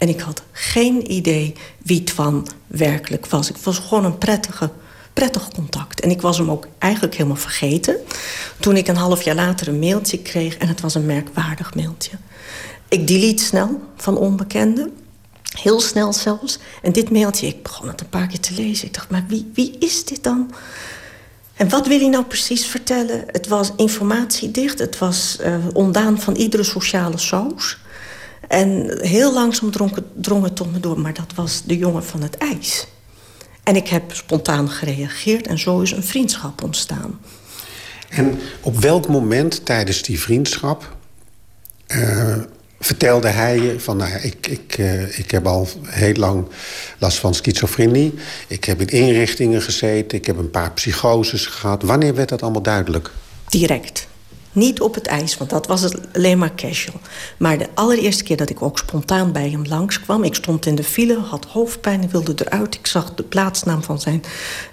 En ik had geen idee wie Twan werkelijk was. Ik was gewoon een prettige, prettig contact. En ik was hem ook eigenlijk helemaal vergeten. Toen ik een half jaar later een mailtje kreeg... en het was een merkwaardig mailtje. Ik delete snel van onbekenden. Heel snel zelfs. En dit mailtje, ik begon het een paar keer te lezen. Ik dacht, maar wie, wie is dit dan? En wat wil hij nou precies vertellen? Het was informatiedicht. Het was uh, ondaan van iedere sociale saus. En heel langzaam drong het, drong het tot me door. Maar dat was de jongen van het ijs. En ik heb spontaan gereageerd. En zo is een vriendschap ontstaan. En op welk moment tijdens die vriendschap... Uh, vertelde hij je van... Nou, ik, ik, uh, ik heb al heel lang last van schizofrenie. Ik heb in inrichtingen gezeten. Ik heb een paar psychoses gehad. Wanneer werd dat allemaal duidelijk? Direct. Niet op het ijs, want dat was alleen maar casual. Maar de allereerste keer dat ik ook spontaan bij hem langskwam... ik stond in de file, had hoofdpijn, wilde eruit. Ik zag de plaatsnaam van zijn...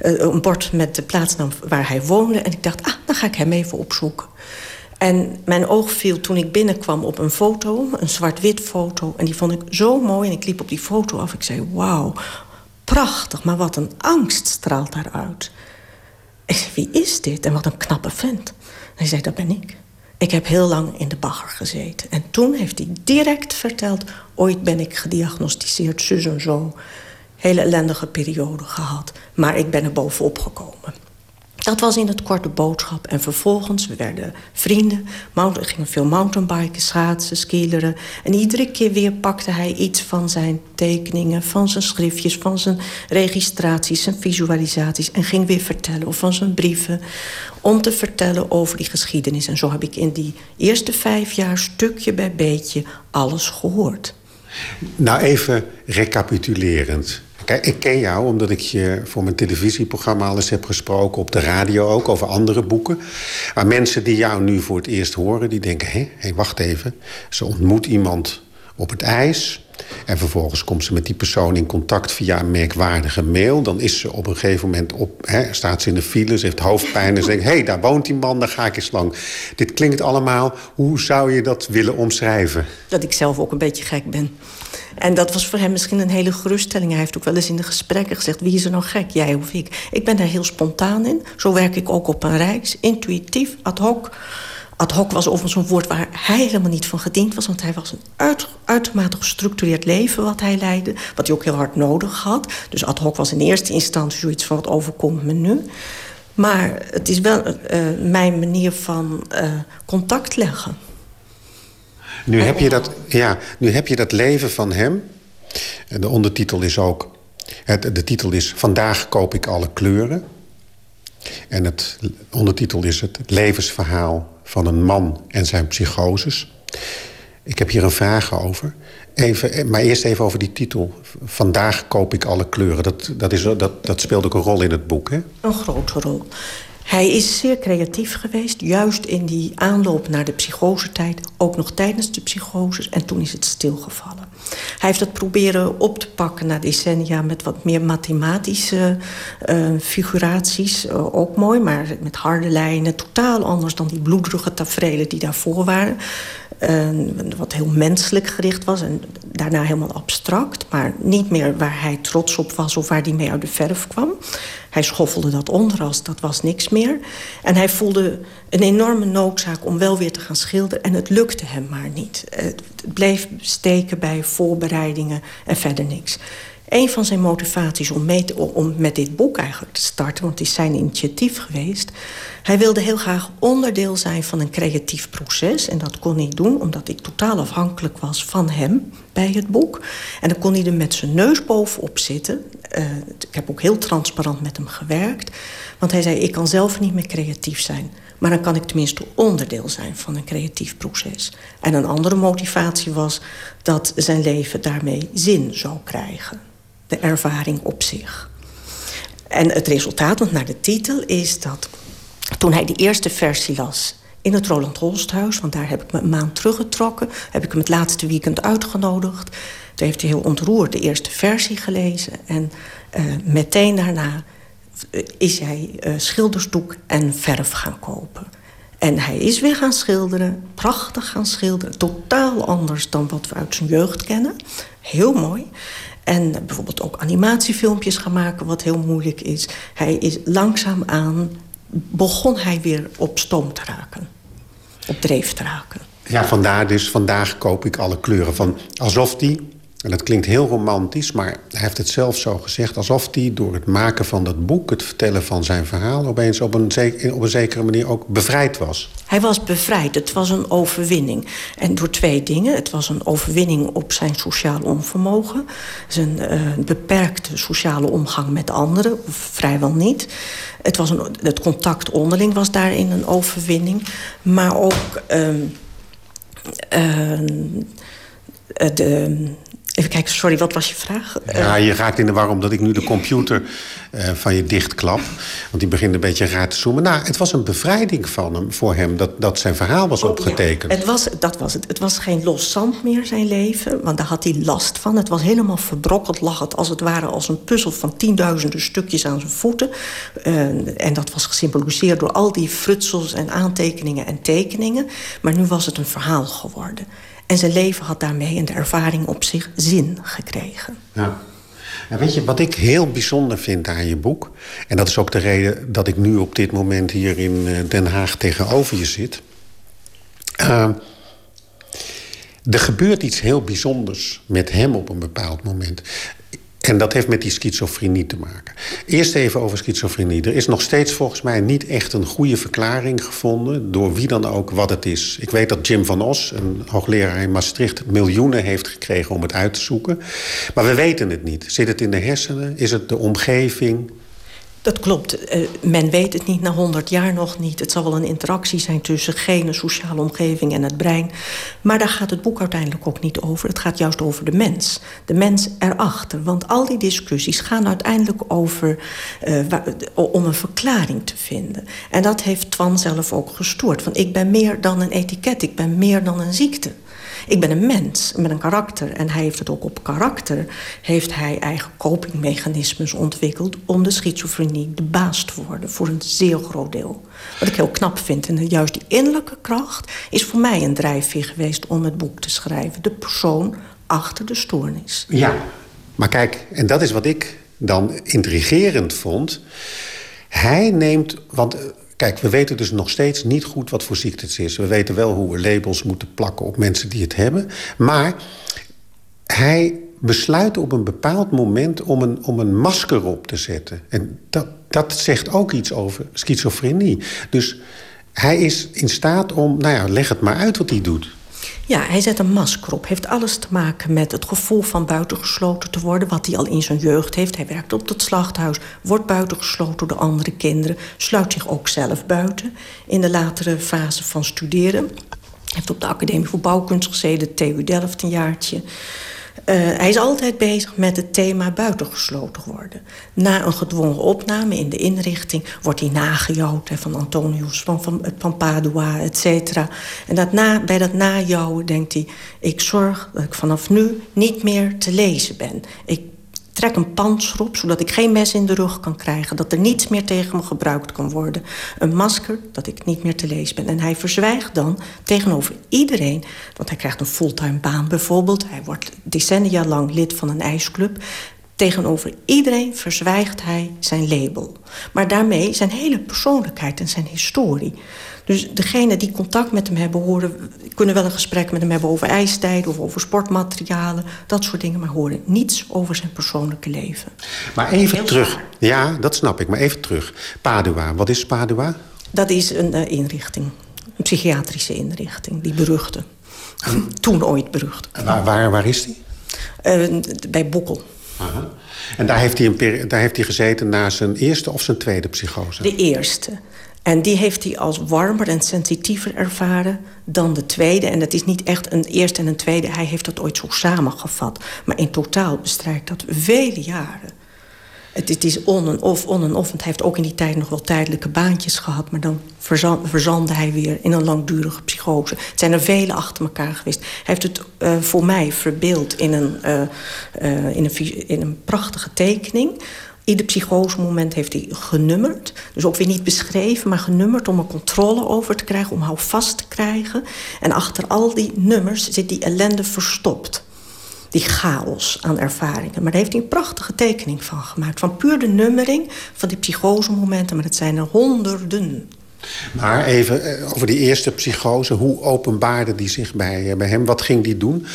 Uh, een bord met de plaatsnaam waar hij woonde. En ik dacht, ah, dan ga ik hem even opzoeken. En mijn oog viel toen ik binnenkwam op een foto, een zwart-wit foto. En die vond ik zo mooi en ik liep op die foto af. Ik zei, wauw, prachtig, maar wat een angst straalt daaruit. Wie is dit? En wat een knappe vent. Hij zei, dat ben ik. Ik heb heel lang in de bagger gezeten. En toen heeft hij direct verteld... ooit ben ik gediagnosticeerd, zus en zo. Hele ellendige periode gehad. Maar ik ben er bovenop gekomen. Dat was in het korte boodschap. En vervolgens, we werden vrienden. We gingen veel mountainbiken, schaatsen, skileren. En iedere keer weer pakte hij iets van zijn tekeningen... van zijn schriftjes, van zijn registraties, zijn visualisaties... en ging weer vertellen, of van zijn brieven... om te vertellen over die geschiedenis. En zo heb ik in die eerste vijf jaar stukje bij beetje alles gehoord. Nou, even recapitulerend. Kijk, ik ken jou omdat ik je voor mijn televisieprogramma al eens heb gesproken... op de radio ook, over andere boeken. Maar mensen die jou nu voor het eerst horen, die denken... hé, hey, wacht even, ze ontmoet iemand op het ijs... En vervolgens komt ze met die persoon in contact via een merkwaardige mail. Dan is ze op een gegeven moment op, hè, staat ze in de file, ze heeft hoofdpijn... en ze denkt, hé, hey, daar woont die man, daar ga ik eens lang. Dit klinkt allemaal, hoe zou je dat willen omschrijven? Dat ik zelf ook een beetje gek ben. En dat was voor hem misschien een hele geruststelling. Hij heeft ook wel eens in de gesprekken gezegd... wie is er nou gek, jij of ik? Ik ben daar heel spontaan in. Zo werk ik ook op een reis. Intuïtief, ad hoc. Ad hoc was overigens een woord waar hij helemaal niet van gediend was... want hij was een uit, uitermate gestructureerd leven wat hij leidde... wat hij ook heel hard nodig had. Dus ad hoc was in eerste instantie zoiets van... wat overkomt me nu? Maar het is wel uh, mijn manier van uh, contact leggen. Nu heb, je dat, ja, nu heb je dat leven van hem. De ondertitel is ook... Het, de titel is Vandaag koop ik alle kleuren. En het ondertitel is het levensverhaal van een man en zijn psychoses. Ik heb hier een vraag over. Even, maar eerst even over die titel. Vandaag koop ik alle kleuren. Dat, dat, is, dat, dat speelt ook een rol in het boek, hè? Een grote rol. Hij is zeer creatief geweest, juist in die aanloop naar de psychosetijd. Ook nog tijdens de psychoses en toen is het stilgevallen. Hij heeft het proberen op te pakken na decennia... met wat meer mathematische uh, figuraties. Uh, ook mooi, maar met harde lijnen. Totaal anders dan die bloederige tafereelen die daarvoor waren. Uh, wat heel menselijk gericht was en daarna helemaal abstract. Maar niet meer waar hij trots op was of waar hij mee uit de verf kwam. Hij schoffelde dat onder als dat was niks meer. En hij voelde een enorme noodzaak om wel weer te gaan schilderen. En het lukte hem maar niet. Het bleef steken bij voorbereidingen en verder niks. Een van zijn motivaties om, om met dit boek eigenlijk te starten... want het is zijn initiatief geweest... hij wilde heel graag onderdeel zijn van een creatief proces. En dat kon hij doen omdat ik totaal afhankelijk was van hem bij het boek. En dan kon hij er met zijn neus bovenop zitten. Uh, ik heb ook heel transparant met hem gewerkt. Want hij zei, ik kan zelf niet meer creatief zijn... Maar dan kan ik tenminste onderdeel zijn van een creatief proces. En een andere motivatie was dat zijn leven daarmee zin zou krijgen de ervaring op zich. En het resultaat, want naar de titel, is dat toen hij de eerste versie las in het Roland Holsthuis, want daar heb ik me een maand teruggetrokken, heb ik hem het laatste weekend uitgenodigd. Toen heeft hij heel ontroerd de eerste versie gelezen en uh, meteen daarna is hij uh, schildersdoek en verf gaan kopen. En hij is weer gaan schilderen, prachtig gaan schilderen. Totaal anders dan wat we uit zijn jeugd kennen. heel mooi. En bijvoorbeeld ook animatiefilmpjes gaan maken, wat heel moeilijk is. Hij is langzaamaan, begon hij weer op stoom te raken. Op dreef te raken. Ja, vandaar dus, vandaag koop ik alle kleuren. Van alsof die en dat klinkt heel romantisch, maar hij heeft het zelf zo gezegd... alsof hij door het maken van dat boek, het vertellen van zijn verhaal... opeens op een, op een zekere manier ook bevrijd was. Hij was bevrijd, het was een overwinning. En door twee dingen. Het was een overwinning op zijn sociaal onvermogen. Zijn uh, beperkte sociale omgang met anderen, of vrijwel niet. Het, was een, het contact onderling was daarin een overwinning. Maar ook... Uh, uh, de, Even kijken, sorry, wat was je vraag? Ja, je raakt in de war omdat ik nu de computer uh, van je dichtklap. Want die begint een beetje raar te zoomen. Nou, het was een bevrijding van hem, voor hem dat, dat zijn verhaal was oh, opgetekend. het was, dat was het. Het was geen los zand meer, zijn leven. Want daar had hij last van. Het was helemaal verbrokkeld, lag het als het ware als een puzzel van tienduizenden stukjes aan zijn voeten. Uh, en dat was gesymboliseerd door al die frutsels en aantekeningen en tekeningen. Maar nu was het een verhaal geworden. En zijn leven had daarmee in de ervaring op zich zin gekregen. Ja. En weet je, wat ik heel bijzonder vind aan je boek... en dat is ook de reden dat ik nu op dit moment hier in eh, Den Haag tegenover je zit... Uh, er gebeurt iets heel bijzonders met hem op een bepaald moment. En dat heeft met die schizofrenie te maken. Eerst even over schizofrenie. Er is nog steeds volgens mij niet echt een goede verklaring gevonden... door wie dan ook wat het is. Ik weet dat Jim van Os, een hoogleraar in Maastricht... miljoenen heeft gekregen om het uit te zoeken. Maar we weten het niet. Zit het in de hersenen? Is het de omgeving? Dat klopt. Uh, men weet het niet na 100 jaar nog niet. Het zal wel een interactie zijn tussen genen, sociale omgeving en het brein. Maar daar gaat het boek uiteindelijk ook niet over. Het gaat juist over de mens. De mens erachter. Want al die discussies gaan uiteindelijk over... Uh, om een verklaring te vinden. En dat heeft Twan zelf ook gestoord. Van ik ben meer dan een etiket. Ik ben meer dan een ziekte. Ik ben een mens met een karakter. En hij heeft het ook op karakter. Heeft hij eigen copingmechanismes ontwikkeld... om de schizofrenie de baas te worden. Voor een zeer groot deel. Wat ik heel knap vind. En juist die innerlijke kracht is voor mij een drijfveer geweest... om het boek te schrijven. De persoon achter de stoornis. Ja, maar kijk, en dat is wat ik dan intrigerend vond. Hij neemt, want Kijk, we weten dus nog steeds niet goed wat voor ziekte het is. We weten wel hoe we labels moeten plakken op mensen die het hebben. Maar hij besluit op een bepaald moment om een, om een masker op te zetten. En dat, dat zegt ook iets over schizofrenie. Dus hij is in staat om, nou ja, leg het maar uit wat hij doet. Ja, hij zet een masker op. Heeft alles te maken met het gevoel van buitengesloten te worden... wat hij al in zijn jeugd heeft. Hij werkt op het slachthuis, wordt buitengesloten door de andere kinderen... sluit zich ook zelf buiten in de latere fase van studeren. Hij heeft op de Academie voor Bouwkunst gezeten, TU Delft een jaartje... Uh, hij is altijd bezig met het thema buitengesloten worden. Na een gedwongen opname in de inrichting wordt hij nagejouwd... van Antonius van, van, van Padua, et cetera. En dat na, bij dat najouwen denkt hij... ik zorg dat ik vanaf nu niet meer te lezen ben. Ik trek een panzer op, zodat ik geen mes in de rug kan krijgen. Dat er niets meer tegen me gebruikt kan worden. Een masker, dat ik niet meer te lezen ben. En hij verzwijgt dan tegenover iedereen. Want hij krijgt een fulltime baan bijvoorbeeld. Hij wordt decennia lang lid van een ijsclub. Tegenover iedereen verzwijgt hij zijn label. Maar daarmee zijn hele persoonlijkheid en zijn historie. Dus degene die contact met hem hebben, horen, kunnen wel een gesprek met hem hebben over ijstijd of over sportmaterialen, dat soort dingen, maar horen niets over zijn persoonlijke leven. Maar even terug. Ja, dat snap ik, maar even terug. Padua, wat is Padua? Dat is een uh, inrichting, een psychiatrische inrichting, die beruchte. Toen ooit berucht. Waar, waar, waar is die? Uh, bij Boekel. Aha. En daar heeft, hij een, daar heeft hij gezeten na zijn eerste of zijn tweede psychose? De eerste. En die heeft hij als warmer en sensitiever ervaren dan de tweede. En dat is niet echt een eerste en een tweede. Hij heeft dat ooit zo samengevat. Maar in totaal bestrijkt dat vele jaren. Het, is on en off, on en off. Want hij heeft ook in die tijd nog wel tijdelijke baantjes gehad. Maar dan verzandde hij weer in een langdurige psychose. Het zijn er vele achter elkaar geweest. Hij heeft het uh, voor mij verbeeld in een, uh, uh, in, een, in een prachtige tekening Ieder psychosemoment heeft hij genummerd. Dus ook weer niet beschreven, maar genummerd om er controle over te krijgen, om houvast te krijgen. En achter al die nummers zit die ellende verstopt. die chaos aan ervaringen. Maar daar heeft hij een prachtige tekening van gemaakt. Van puur de nummering van die psychosemomenten. Maar het zijn er honderden. Maar even eh, over die eerste psychose. Hoe openbaarde die zich bij, eh, bij hem? Wat ging die doen?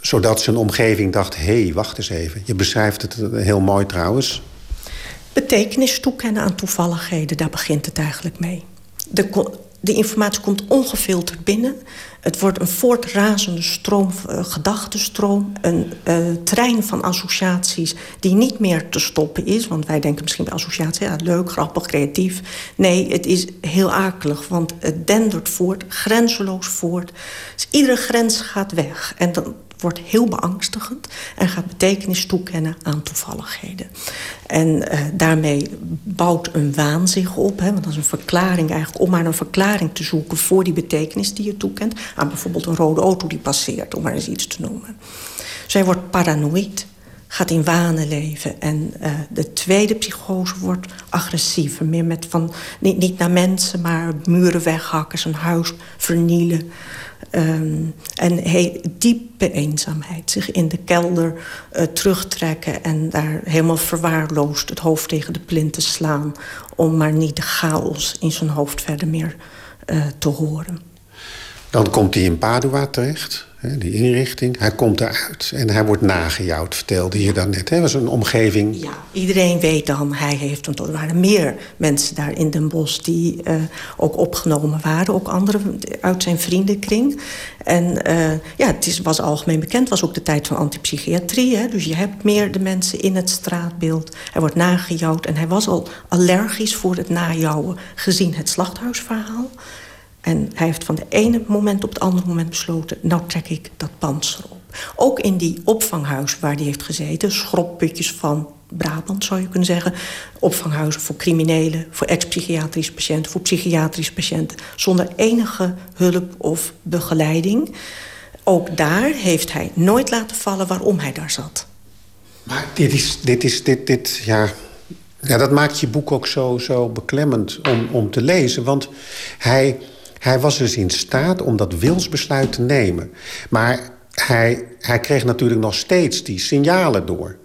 Zodat zijn omgeving dacht, hé, hey, wacht eens even. Je beschrijft het heel mooi trouwens. Betekenis toekennen aan toevalligheden, daar begint het eigenlijk mee. De, de informatie komt ongefilterd binnen. Het wordt een voortrazende stroom, uh, gedachtenstroom. Een uh, trein van associaties die niet meer te stoppen is. Want wij denken misschien bij associatie, ja, leuk, grappig, creatief. Nee, het is heel akelig, want het dendert voort, grenzeloos voort. Dus iedere grens gaat weg. En dan wordt heel beangstigend en gaat betekenis toekennen aan toevalligheden. En uh, daarmee bouwt een waan zich op. Hè, want dat is een verklaring eigenlijk om maar een verklaring te zoeken voor die betekenis die je toekent. Aan bijvoorbeeld een rode auto die passeert, om maar eens iets te noemen. Zij wordt paranoïd, gaat in wanen leven. En uh, de tweede psychose wordt agressiever. Meer met van, niet, niet naar mensen, maar muren weghakken, zijn huis vernielen. Um, en diepe eenzaamheid. Zich in de kelder uh, terugtrekken en daar helemaal verwaarloosd het hoofd tegen de plinten slaan. Om maar niet de chaos in zijn hoofd verder meer uh, te horen. Dan komt hij in Padua terecht die inrichting. Hij komt eruit en hij wordt nagejouwd, vertelde je dan net. Dat was een omgeving... Ja, iedereen weet dan, hij heeft... Want er waren meer mensen daar in Den Bosch die uh, ook opgenomen waren. Ook anderen uit zijn vriendenkring. En uh, ja, het is, was algemeen bekend. Het was ook de tijd van antipsychiatrie. Hè? Dus je hebt meer de mensen in het straatbeeld. Hij wordt nagejouwd en hij was al allergisch voor het najouwen... gezien het slachthuisverhaal. En hij heeft van de ene moment op het andere moment besloten... nou trek ik dat panzer op. Ook in die opvanghuis waar hij heeft gezeten... schropputjes van Brabant zou je kunnen zeggen... opvanghuizen voor criminelen, voor ex-psychiatrische patiënten... voor psychiatrische patiënten, zonder enige hulp of begeleiding. Ook daar heeft hij nooit laten vallen waarom hij daar zat. Maar dit is, dit is, dit, dit, ja... Ja, dat maakt je boek ook zo, zo beklemmend om, om te lezen. Want hij hij was dus in staat om dat wilsbesluit te nemen. Maar hij, hij kreeg natuurlijk nog steeds die signalen door.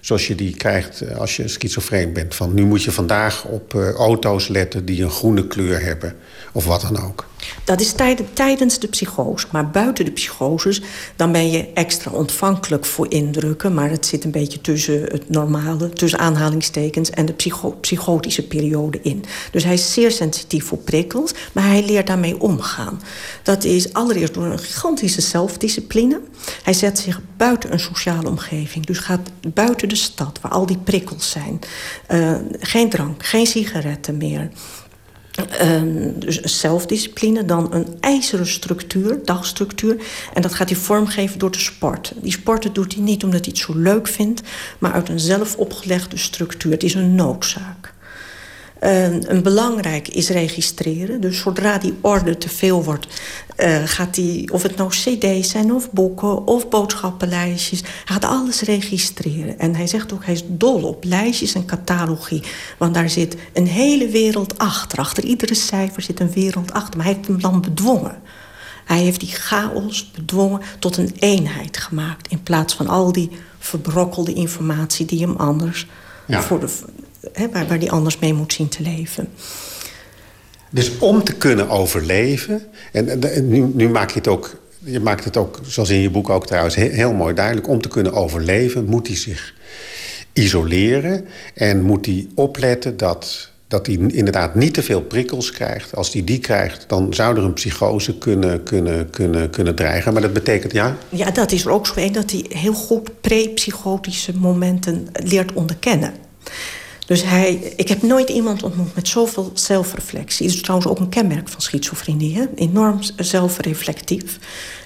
Zoals je die krijgt eh, als je schizofreen bent. Van nu moet je vandaag op uh, auto's letten die een groene kleur hebben. Of wat dan ook. Dat is tijdens de psychose. Maar buiten de psychoses dan ben je extra ontvankelijk voor indrukken. Maar het zit een beetje tussen het normale, tussen aanhalingstekens... en de psycho psychotische periode in. Dus hij is zeer sensitief voor prikkels, maar hij leert daarmee omgaan. Dat is allereerst door een gigantische zelfdiscipline. Hij zet zich buiten een sociale omgeving. Dus gaat buiten de stad, waar al die prikkels zijn. Uh, geen drank, geen sigaretten meer... Um, dus zelfdiscipline, dan een ijzeren structuur, dagstructuur. En dat gaat hij vormgeven door te sporten. Die sporten doet hij niet omdat hij het zo leuk vindt... maar uit een zelf opgelegde structuur. Het is een noodzaak. Uh, een belangrijk is registreren. Dus zodra die orde te veel wordt, uh, gaat hij, of het nou cd's zijn of boeken of boodschappenlijstjes, hij gaat alles registreren. En hij zegt ook, hij is dol op lijstjes en catalogie. Want daar zit een hele wereld achter. Achter iedere cijfer zit een wereld achter. Maar hij heeft hem dan bedwongen. Hij heeft die chaos bedwongen tot een eenheid gemaakt. In plaats van al die verbrokkelde informatie die hem anders ja. voor de, hè, waar, waar die anders mee moet zien te leven. Dus om te kunnen overleven... en, en nu, nu, maak je het ook... je maakt het ook, zoals in je boek ook trouwens, heel, heel mooi duidelijk... om te kunnen overleven moet hij zich isoleren... en moet hij opletten dat, dat hij inderdaad niet te veel prikkels krijgt. Als hij die krijgt, dan zou er een psychose kunnen, kunnen, kunnen, kunnen dreigen. Maar dat betekent, ja... Ja, dat is er ook zo een dat hij heel goed pre-psychotische momenten leert onderkennen. Dus hij, ik heb nooit iemand ontmoet met zoveel zelfreflectie. Het is trouwens ook een kenmerk van schizofrenie. Enorm zelfreflectief.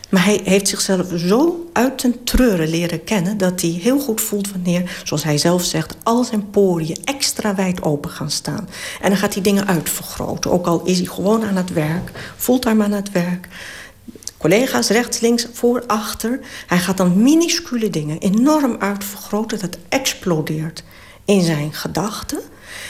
Maar hij heeft zichzelf zo uit ten treuren leren kennen... dat hij heel goed voelt wanneer, zoals hij zelf zegt... al zijn poriën extra wijd open gaan staan. En dan gaat hij dingen uitvergroten. Ook al is hij gewoon aan het werk, fulltime aan het werk... Collega's rechts, links, voor, achter. Hij gaat dan minuscule dingen enorm uitvergroten. Dat explodeert in zijn gedachten.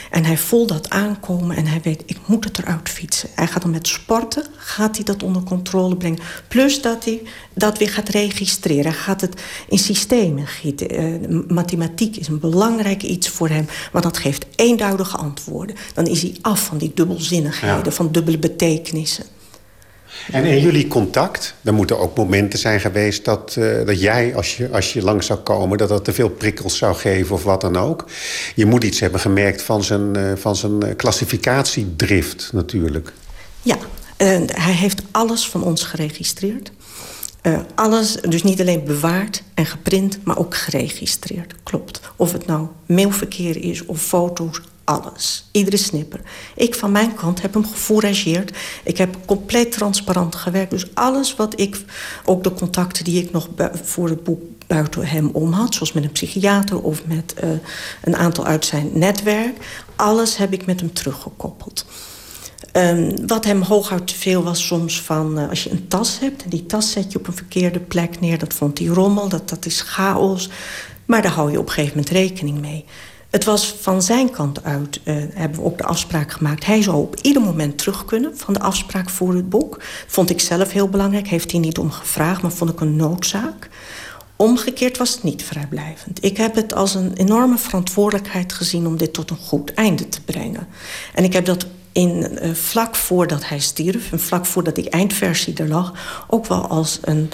En hij voelt dat aankomen en hij weet, ik moet het eruit fietsen. Hij gaat dan met sporten, gaat hij dat onder controle brengen. Plus dat hij dat weer gaat registreren. Hij gaat het in systemen gieten. Uh, mathematiek is een belangrijk iets voor hem. Want dat geeft eenduidige antwoorden. Dan is hij af van die dubbelzinnigheden, van dubbele betekenissen. En in jullie contact, er moeten ook momenten zijn geweest... dat, uh, dat jij, als je, als je lang zou komen, dat dat te veel prikkels zou geven of wat dan ook. Je moet iets hebben gemerkt van zijn, uh, van zijn klassificatiedrift natuurlijk. Ja, hij heeft alles van ons geregistreerd. alles, dus niet alleen bewaard en geprint, maar ook geregistreerd. Klopt. Of het nou mailverkeer is of foto's, alles. Iedere snipper. Ik van mijn kant heb hem gefourageerd. Ik heb compleet transparant gewerkt. Dus alles wat ik... Ook de contacten die ik nog voor het boek buiten hem om had... zoals met een psychiater of met uh, een aantal uit zijn netwerk... alles heb ik met hem teruggekoppeld. Um, wat hem hooguit te veel was soms van... Uh, als je een tas hebt en die tas zet je op een verkeerde plek neer... dat vond hij rommel, dat, dat is chaos. Maar daar hou je op een gegeven moment rekening mee... Het was van zijn kant uit, uh, hebben we ook de afspraak gemaakt... hij zou op ieder moment terug kunnen van de afspraak voor het boek. Vond ik zelf heel belangrijk, heeft hij niet om gevraagd... maar vond ik een noodzaak. Omgekeerd was het niet vrijblijvend. Ik heb het als een enorme verantwoordelijkheid gezien... om dit tot een goed einde te brengen. En ik heb dat in, uh, vlak voordat hij stierf... en vlak voordat die eindversie er lag... ook wel als een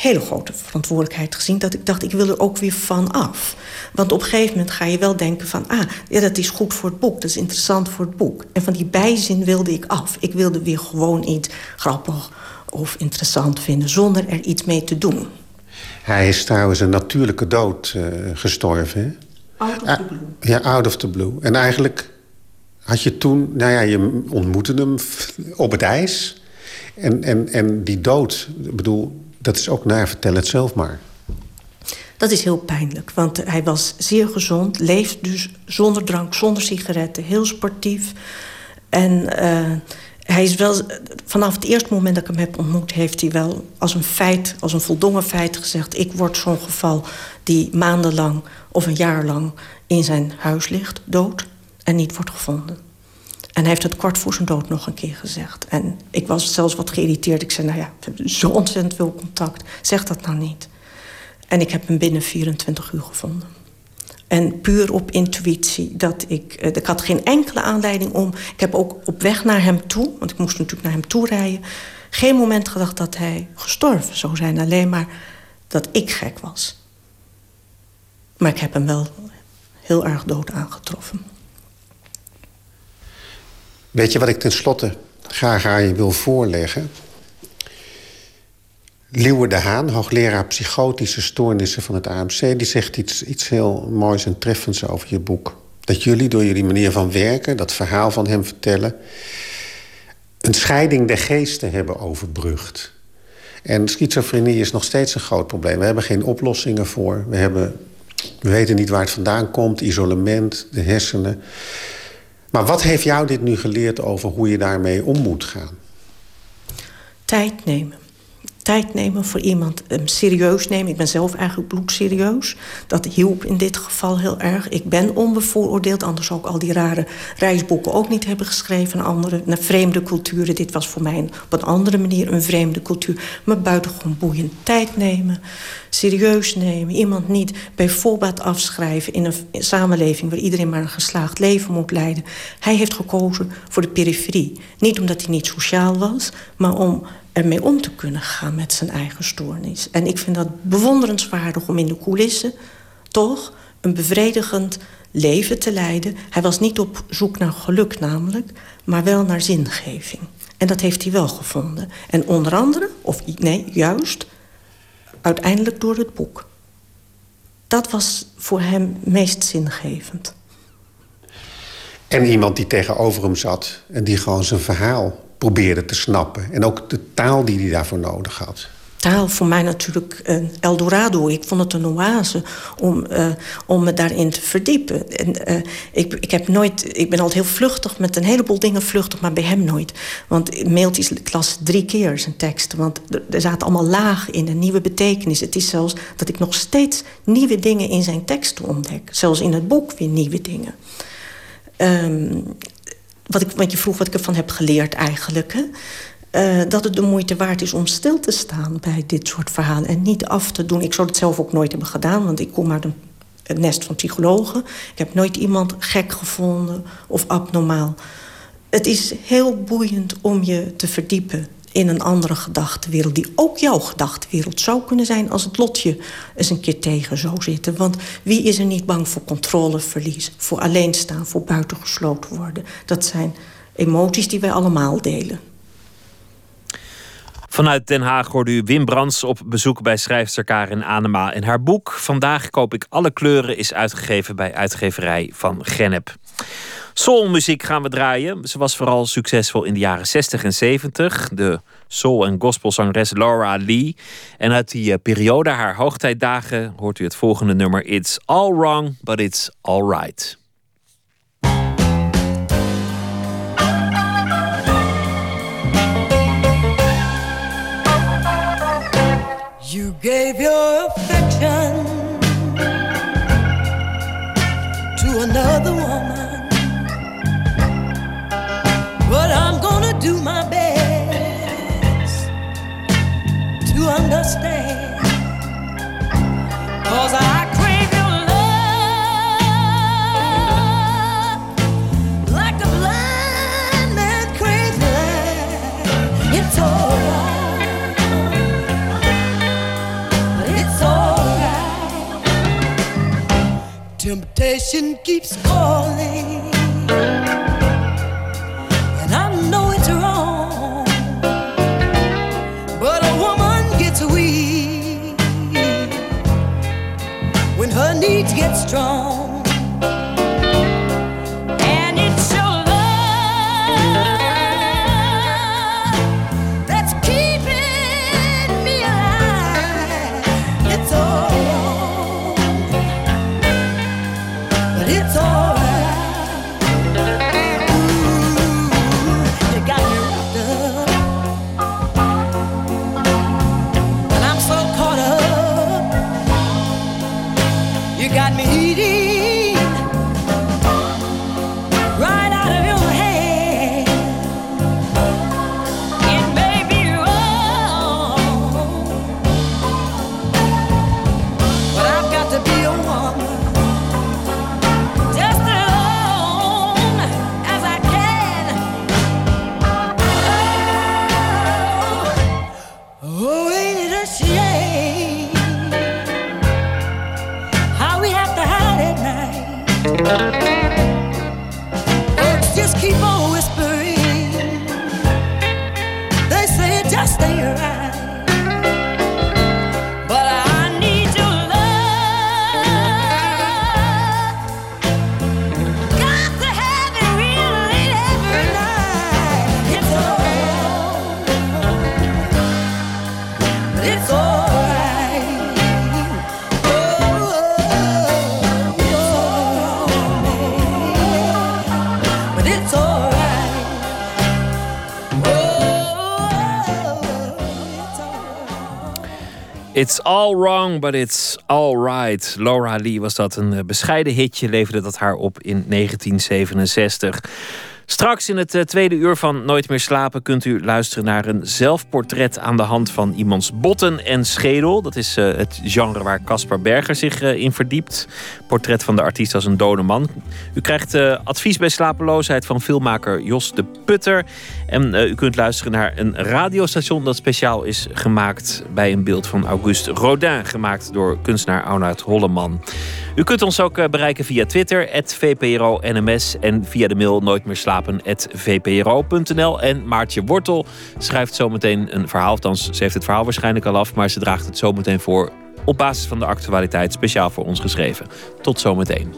hele grote verantwoordelijkheid gezien... dat ik dacht, ik wil er ook weer van af. Want op een gegeven moment ga je wel denken van... ah, ja, dat is goed voor het boek, dat is interessant voor het boek. En van die bijzin wilde ik af. Ik wilde weer gewoon iets grappig of interessant vinden... zonder er iets mee te doen. Hij is trouwens een natuurlijke dood uh, gestorven, hè? Out of the blue. Ja, out of the blue. En eigenlijk had je toen... Nou ja, je ontmoette hem op het ijs... En, en, en die dood, ik bedoel, dat is ook naar, vertel het zelf maar. Dat is heel pijnlijk, want hij was zeer gezond, leeft dus zonder drank, zonder sigaretten, heel sportief. En uh, hij is wel, vanaf het eerste moment dat ik hem heb ontmoet, heeft hij wel als een feit, als een voldongen feit gezegd: ik word zo'n geval die maandenlang of een jaar lang in zijn huis ligt, dood, en niet wordt gevonden. En hij heeft het kort voor zijn dood nog een keer gezegd. En ik was zelfs wat geïrriteerd. Ik zei, nou ja, we hebben zo ontzettend veel contact. Zeg dat nou niet. En ik heb hem binnen 24 uur gevonden. En puur op intuïtie. Dat ik, eh, ik had geen enkele aanleiding om... Ik heb ook op weg naar hem toe, want ik moest natuurlijk naar hem toe rijden... geen moment gedacht dat hij gestorven zou zijn. Alleen maar dat ik gek was. Maar ik heb hem wel heel erg dood aangetroffen. Weet je wat ik tenslotte graag aan je wil voorleggen? Liewe de Haan, hoogleraar psychotische stoornissen van het AMC... die zegt iets, iets heel moois en treffends over je boek. Dat jullie door jullie manier van werken, dat verhaal van hem vertellen... een scheiding der geesten hebben overbrugd. En schizofrenie is nog steeds een groot probleem. We hebben geen oplossingen voor. We, hebben, we weten niet waar het vandaan komt, isolement, de hersenen... Maar wat heeft jou dit nu geleerd over hoe je daarmee om moet gaan? Tijd nemen. Tijd nemen voor iemand, um, serieus nemen. Ik ben zelf eigenlijk bloedserieus. Dat hielp in dit geval heel erg. Ik ben onbevooroordeeld, anders zou ik al die rare reisboeken ook niet hebben geschreven. Andere, naar vreemde culturen. Dit was voor mij op een andere manier een vreemde cultuur. Maar buitengewoon boeiend. Tijd nemen, serieus nemen. Iemand niet bij voorbaat afschrijven in een samenleving... waar iedereen maar een geslaagd leven moet leiden. Hij heeft gekozen voor de periferie. Niet omdat hij niet sociaal was, maar om ermee om te kunnen gaan met zijn eigen stoornis. En ik vind dat bewonderenswaardig om in de coulissen toch een bevredigend leven te leiden. Hij was niet op zoek naar geluk namelijk, maar wel naar zingeving. En dat heeft hij wel gevonden. En onder andere, of nee, juist, uiteindelijk door het boek. Dat was voor hem meest zingevend. En iemand die tegenover hem zat en die gewoon zijn verhaal probeerde te snappen. En ook de taal die hij daarvoor nodig had. Taal voor mij natuurlijk een Eldorado. Ik vond het een oase om, uh, om me daarin te verdiepen. En, uh, ik, ik, heb nooit, ik ben altijd heel vluchtig met een heleboel dingen vluchtig, maar bij hem nooit. Want mailtjes, las drie keer zijn teksten. Want er zaten allemaal lagen in, een nieuwe betekenis. Het is zelfs dat ik nog steeds nieuwe dingen in zijn teksten ontdek. Zelfs in het boek weer nieuwe dingen. Ehm, wat, ik, wat je vroeg wat ik ervan heb geleerd eigenlijk. Hè? Uh, dat het de moeite waard is om stil te staan bij dit soort verhalen. En niet af te doen. Ik zou het zelf ook nooit hebben gedaan, want ik kom uit een, een nest van psychologen. Ik heb nooit iemand gek gevonden of abnormaal. Het is heel boeiend om je te verdiepen in een andere gedachtenwereld... die ook jouw gedachtenwereld zou kunnen zijn... als het lotje eens een keer tegen zou zitten. Want wie is er niet bang voor controleverlies... voor alleenstaan, voor buitengesloten worden? Dat zijn emoties die wij allemaal delen. Vanuit Den Haag hoorde u Wim Brands op bezoek bij schrijfster Karin Anema. En haar boek Vandaag koop ik alle kleuren is uitgegeven bij uitgeverij van Gennep. Soulmuziek gaan we draaien. Ze was vooral succesvol in de jaren 60 en 70. De soul- en gospelzangeres Laura Lee. En uit die eh, periode, haar hoogtijdagen, hoort u het volgende nummer. It's all wrong, but it's all right. You gave your affection to another my best to understand. Cause I crave your love like a blind man craves light. It's all. Temptation keeps calling, all wrong, but it's all right. Laura Lee was dat. Een eh, bescheiden hitje leverde dat haar op in 1967. Straks in het eh, tweede uur van Nooit meer slapen kunt u luisteren naar een zelfportret aan de hand van iemands botten en schedel. Dat is uh, het genre waar Caspar Berger zich uh, in verdiept. Portret van de artiest als een dode man. U krijgt advies bij slapeloosheid van filmmaker Jos de Putter. En u kunt luisteren naar een radiostation dat speciaal is gemaakt bij een beeld van Auguste Rodin, gemaakt door kunstenaar Arnoud Holleman. U kunt ons ook bereiken via Twitter, VPRO-NMS en via de mail nooit meer slapen vpro.nl. En Maartje Wortel schrijft zometeen een verhaal. Althans, ze heeft het verhaal waarschijnlijk al af, maar ze draagt het zometeen voor op basis van de actualiteit speciaal voor ons geschreven. Tot zometeen.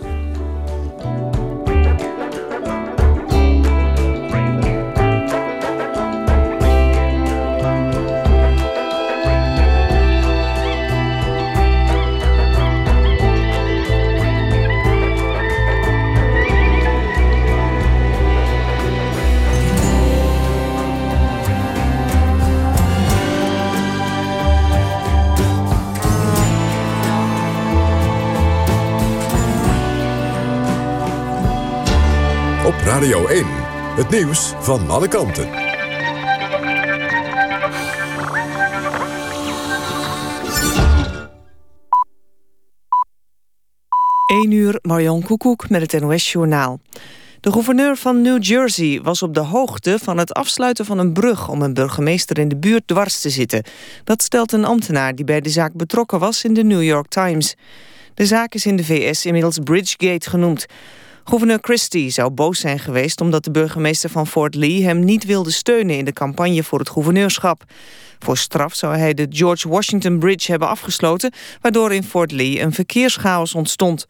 Radio 1, het nieuws van alle kanten. 1 uur, Marion Koekoek met het NOS-journaal. De gouverneur van New Jersey was op de hoogte van het afsluiten van een brug... om een burgemeester in de buurt dwars te zitten. Dat stelt een ambtenaar die bij de zaak betrokken was in de New York Times. De zaak is in de VS inmiddels Bridgegate genoemd. Gouverneur Christie zou boos zijn geweest omdat de burgemeester van Fort Lee hem niet wilde steunen in de campagne voor het gouverneurschap. Voor straf zou hij de George Washington Bridge hebben afgesloten, waardoor in Fort Lee een verkeerschaos ontstond.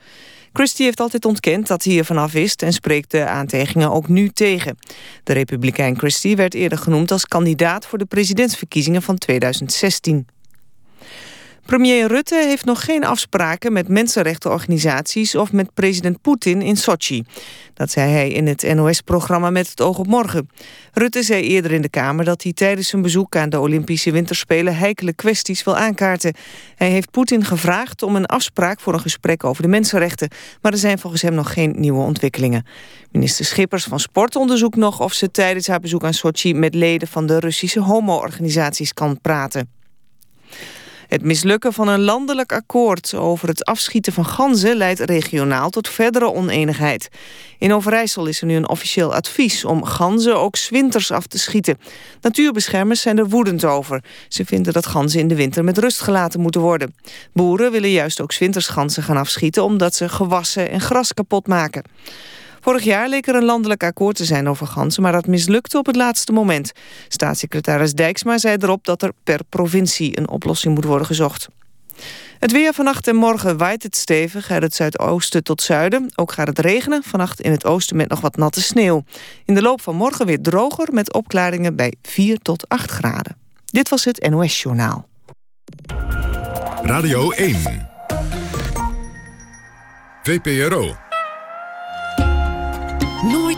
Christie heeft altijd ontkend dat hij ervan af wist en spreekt de aantijgingen ook nu tegen. De republikein Christie werd eerder genoemd als kandidaat voor de presidentsverkiezingen van 2016. Premier Rutte heeft nog geen afspraken met mensenrechtenorganisaties of met president Poetin in Sochi. Dat zei hij in het NOS-programma Met het oog op morgen. Rutte zei eerder in de Kamer dat hij tijdens zijn bezoek aan de Olympische Winterspelen heikele kwesties wil aankaarten. Hij heeft Poetin gevraagd om een afspraak voor een gesprek over de mensenrechten. Maar er zijn volgens hem nog geen nieuwe ontwikkelingen. Minister Schippers van Sport onderzoekt nog of ze tijdens haar bezoek aan Sochi met leden van de Russische homo-organisaties kan praten. Het mislukken van een landelijk akkoord over het afschieten van ganzen leidt regionaal tot verdere oneenigheid. In Overijssel is er nu een officieel advies om ganzen ook winters af te schieten. Natuurbeschermers zijn er woedend over. Ze vinden dat ganzen in de winter met rust gelaten moeten worden. Boeren willen juist ook winters ganzen gaan afschieten omdat ze gewassen en gras kapot maken. Vorig jaar leek er een landelijk akkoord te zijn over ganzen... maar dat mislukte op het laatste moment. Staatssecretaris Dijksma zei erop dat er per provincie... een oplossing moet worden gezocht. Het weer vannacht en morgen waait het stevig uit het zuidoosten tot zuiden. Ook gaat het regenen, vannacht in het oosten met nog wat natte sneeuw. In de loop van morgen weer droger met opklaringen bij 4 tot 8 graden. Dit was het NOS Journaal. Radio 1. VPRO.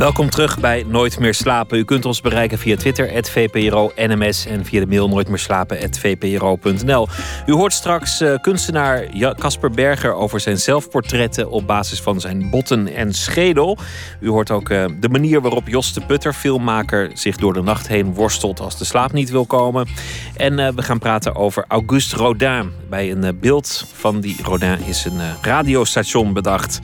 Welkom terug bij Nooit meer slapen. U kunt ons bereiken via Twitter, VPRO NMS... en via de mail nooit meer slapen, VPRO.nl. U hoort straks uh, kunstenaar Casper Berger over zijn zelfportretten... op basis van zijn botten en schedel. U hoort ook uh, de manier waarop Jos de Putter, filmmaker... zich door de nacht heen worstelt als de slaap niet wil komen. En uh, we gaan praten over Auguste Rodin. Bij een beeld van die Rodin is een radiostation bedacht...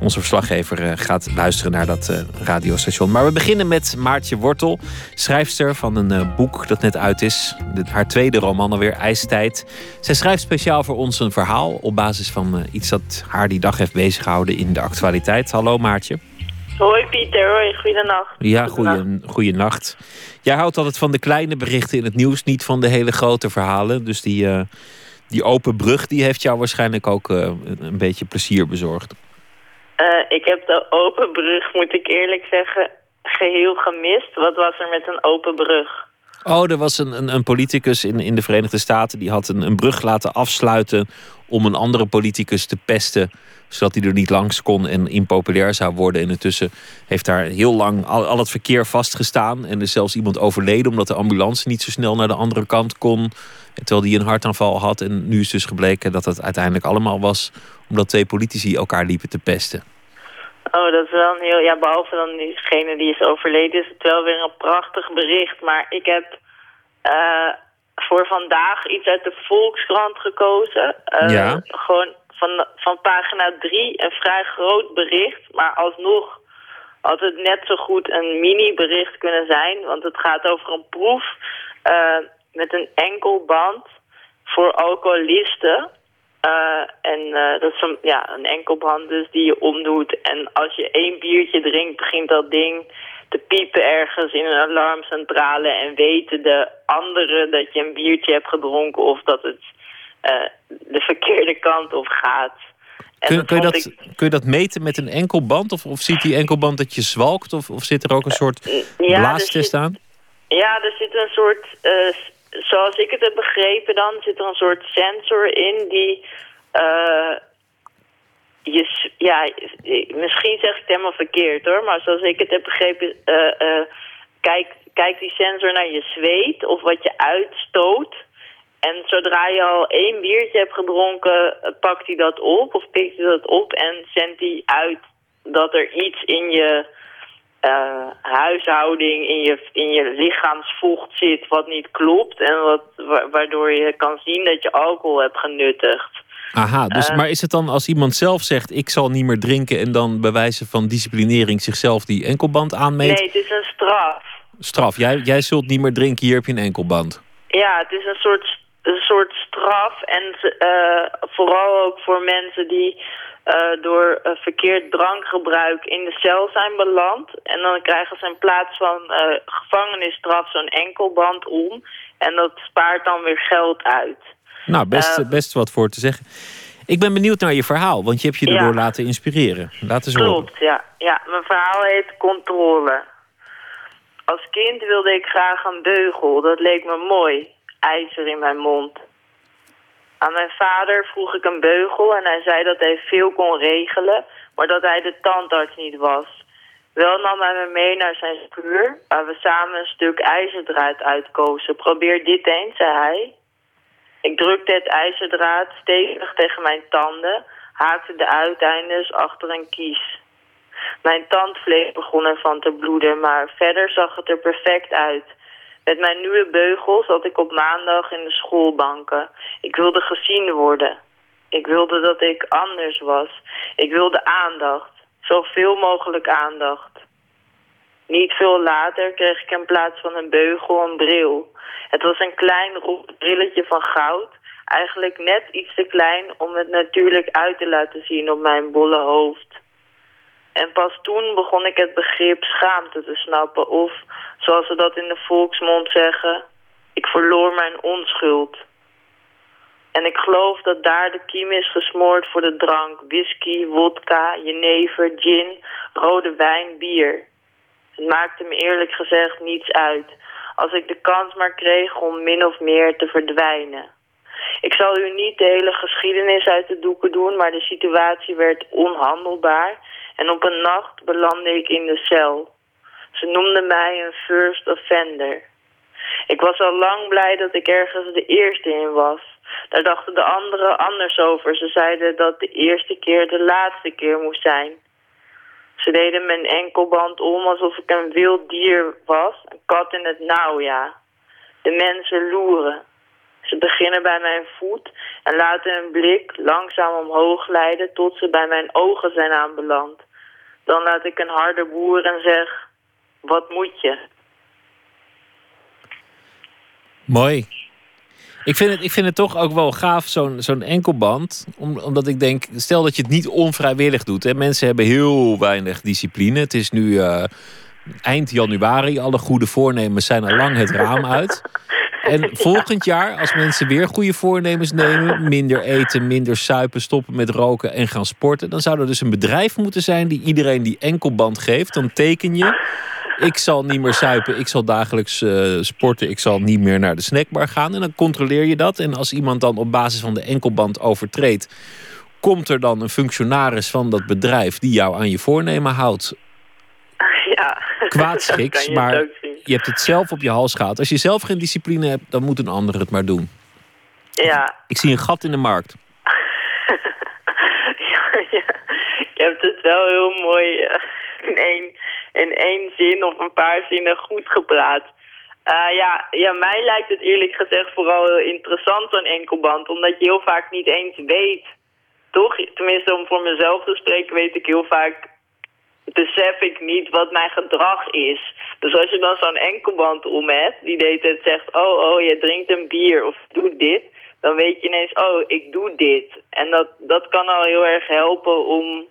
Onze verslaggever eh, gaat luisteren naar dat eh, radiostation. Maar we beginnen met Maartje Wortel, schrijfster van een eh, boek dat net uit is. haar tweede roman alweer, IJstijd. Zij schrijft speciaal voor ons een verhaal op basis van iets dat haar die dag heeft bezighouden in de actualiteit. Hallo Maartje. Hoi Pieter, hoi, goedenacht. Ja, goeie, nacht. Jij houdt altijd van de kleine berichten in het nieuws, niet van de hele grote verhalen. Dus die, die open brug die heeft jou waarschijnlijk ook een beetje plezier bezorgd. Uh, ik heb de open brug, moet ik eerlijk zeggen, geheel gemist. Wat was er met een open brug? Oh, er was een, een, een politicus in, in de Verenigde Staten... die had een, een brug laten afsluiten om een andere politicus te pesten... zodat hij er niet langs kon en impopulair zou worden. En intussen heeft daar heel lang al, al het verkeer vastgestaan... en er is zelfs iemand overleden omdat de ambulance niet zo snel naar de andere kant kon... terwijl hij een hartaanval had. En nu is dus gebleken dat het uiteindelijk allemaal was... omdat twee politici elkaar liepen te pesten. Oh, dat is wel een heel... Ja, behalve dan diegene die is overleden... is het wel weer een prachtig bericht. Maar ik heb uh, voor vandaag iets uit de Volkskrant gekozen. Uh, ja. Gewoon van, van pagina 3 een vrij groot bericht. Maar alsnog had het net zo goed een mini-bericht kunnen zijn. Want het gaat over een proef uh, met een enkel band voor alcoholisten... Uh, en uh, dat is een, ja, een enkelband dus die je omdoet. En als je één biertje drinkt, begint dat ding te piepen ergens in een alarmcentrale. En weten de anderen dat je een biertje hebt gedronken of dat het uh, de verkeerde kant op gaat. Kun, kun, je dat, kun je dat meten met een enkelband? Of, of ziet die enkelband dat je zwalkt? Of, of zit er ook een soort ja, blaastest aan? Ja, er zit een soort zoals ik het heb begrepen dan, zit er een soort sensor in die... Uh, je, ja, misschien zeg ik het helemaal verkeerd hoor, maar zoals ik het heb begrepen... Uh, uh, kijkt, kijkt die sensor naar je zweet of wat je uitstoot. En zodra je al één biertje hebt gedronken, eh, pakt hij dat op of pikt hij dat op en zendt hij uit dat er iets in je eh, huishouding, in je, in je lichaamsvocht zit wat niet klopt. En wat, wa- waardoor je kan zien dat je alcohol hebt genuttigd. Aha, dus, Eh. maar is het dan als iemand zelf zegt: Ik zal niet meer drinken. en dan bij wijze van disciplinering zichzelf die enkelband aanmeet? Nee, het is een straf. Straf, jij, jij zult niet meer drinken, hier heb je een enkelband. Ja, het is een soort, een soort straf. En eh, vooral ook voor mensen die eh, door eh, verkeerd drankgebruik in de cel zijn beland. En dan krijgen ze in plaats van eh, gevangenisstraf zo'n enkelband om. En dat spaart dan weer geld uit. Nou, best, best wat voor te zeggen. Ik ben benieuwd naar je verhaal, want je hebt je Ja. erdoor laten inspireren. Laat eens horen. Klopt, ja. ja. Mijn verhaal heet Controle. Als kind wilde ik graag een beugel. Dat leek me mooi. IJzer in mijn mond. Aan mijn vader vroeg ik een beugel en hij zei dat hij veel kon regelen, maar dat hij de tandarts niet was. Wel nam hij me mee naar zijn schuur, waar we samen een stuk ijzerdraad uitkozen. Probeer dit eens, zei hij. Ik drukte het ijzerdraad stevig tegen mijn tanden, haakte de uiteindes achter een kies. Mijn tandvlees begon ervan te bloeden, maar verder zag het er perfect uit. Met mijn nieuwe beugel zat ik op maandag in de schoolbanken. Ik wilde gezien worden. Ik wilde dat ik anders was. Ik wilde aandacht. Zoveel mogelijk aandacht. Niet veel later kreeg ik in plaats van een beugel een bril. Het was een klein brilletje van goud. Eigenlijk net iets te klein om het natuurlijk uit te laten zien op mijn bolle hoofd. En pas toen begon ik het begrip schaamte te snappen. Of, zoals ze dat in de volksmond zeggen, ik verloor mijn onschuld. En ik geloof dat daar de kiem is gesmoord voor de drank. Whisky, wodka, jenever, gin, rode wijn, bier. Het maakte me eerlijk gezegd niets uit. Als ik de kans maar kreeg om min of meer te verdwijnen. Ik zal u niet de hele geschiedenis uit de doeken doen, maar de situatie werd onhandelbaar. En op een nacht belandde ik in de cel. Ze noemden mij een first offender. Ik was al lang blij dat ik ergens de eerste in was. Daar dachten de anderen anders over. Ze zeiden dat de eerste keer de laatste keer moest zijn. Ze deden mijn enkelband om alsof ik een wild dier was, een kat in het nauw, ja. De mensen loeren. Ze beginnen bij mijn voet en laten hun blik langzaam omhoog leiden tot ze bij mijn ogen zijn aanbeland. Dan laat ik een harde boer en zeg, wat moet je? Mooi. Ik vind het, ik vind het toch ook wel gaaf, zo'n zo'n enkelband. Om, omdat ik denk, stel dat je het niet onvrijwillig doet. Hè. Mensen hebben heel weinig discipline. Het is nu eh, eind januari. Alle goede voornemens zijn al lang het raam uit. En volgend jaar, als mensen weer goede voornemens nemen... minder eten, minder suipen, stoppen met roken en gaan sporten... dan zou er dus een bedrijf moeten zijn die iedereen die enkelband geeft. Dan teken je, ik zal niet meer suipen, ik zal dagelijks eh, sporten... ik zal niet meer naar de snackbar gaan. En dan controleer je dat. En als iemand dan op basis van de enkelband overtreedt... komt er dan een functionaris van dat bedrijf... die jou aan je voornemen houdt Ja, kwaadschiks, je maar je hebt het zelf op je hals gehad. Als je zelf geen discipline hebt, dan moet een ander het maar doen. Ja, Ik zie een gat in de markt. ja, ja. Je hebt het wel heel mooi eh, in één, in één zin of een paar zinnen goed gepraat. Eh, ja, ja, mij lijkt het eerlijk gezegd vooral heel interessant, zo'n enkelband. Omdat je heel vaak niet eens weet, toch? Tenminste, om voor mezelf te spreken, weet ik heel vaak... besef ik niet wat mijn gedrag is. Dus als je dan zo'n enkelband om hebt, die deed het zegt... oh, oh, je drinkt een bier of doe dit... dan weet je ineens, oh, ik doe dit. En dat, dat kan al heel erg helpen om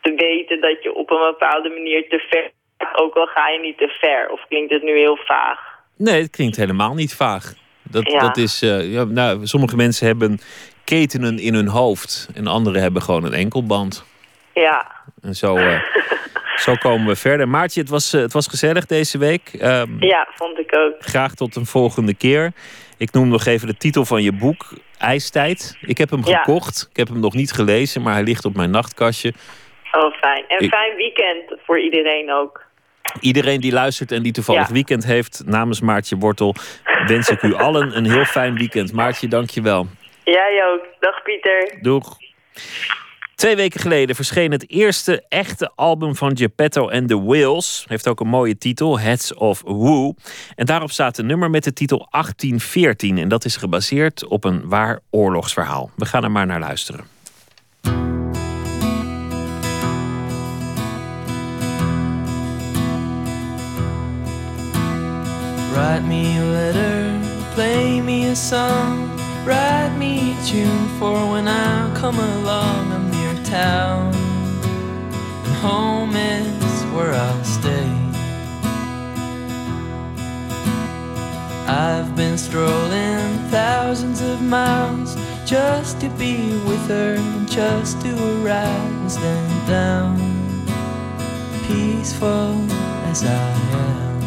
te weten dat je op een bepaalde manier te ver... ook al ga je niet te ver. Of klinkt het nu heel vaag? Nee, het klinkt helemaal niet vaag. Dat, Ja. dat is, eh, ja, nou, sommige mensen hebben ketenen in hun hoofd. En anderen hebben gewoon een enkelband. Ja, En zo, eh, zo komen we verder. Maartje, het was, eh, het was gezellig deze week. Ehm, ja, vond ik ook. Graag tot een volgende keer. Ik noem nog even de titel van je boek, IJstijd. Ik heb hem Ja. gekocht. Ik heb hem nog niet gelezen, maar hij ligt op mijn nachtkastje. Oh, fijn. En Ik- fijn weekend voor iedereen ook. Iedereen die luistert en die toevallig Ja. weekend heeft, namens Maartje Wortel, wens ik u allen een heel fijn weekend. Maartje, dank je wel. Jij ook. Dag Pieter. Doeg. Twee weken geleden verscheen het eerste echte album van Geppetto and the Whales. Heeft ook een mooie titel, Heads of Woo. En daarop staat een nummer met de titel 1814. En dat is gebaseerd op een waar oorlogsverhaal. We gaan er maar naar luisteren. Write me a letter, play me a song, write me a tune for when I come along. Town, and home is where I'll stay. I've been strolling thousands of miles just to be with her, and just to arrive and stand down, peaceful as I am.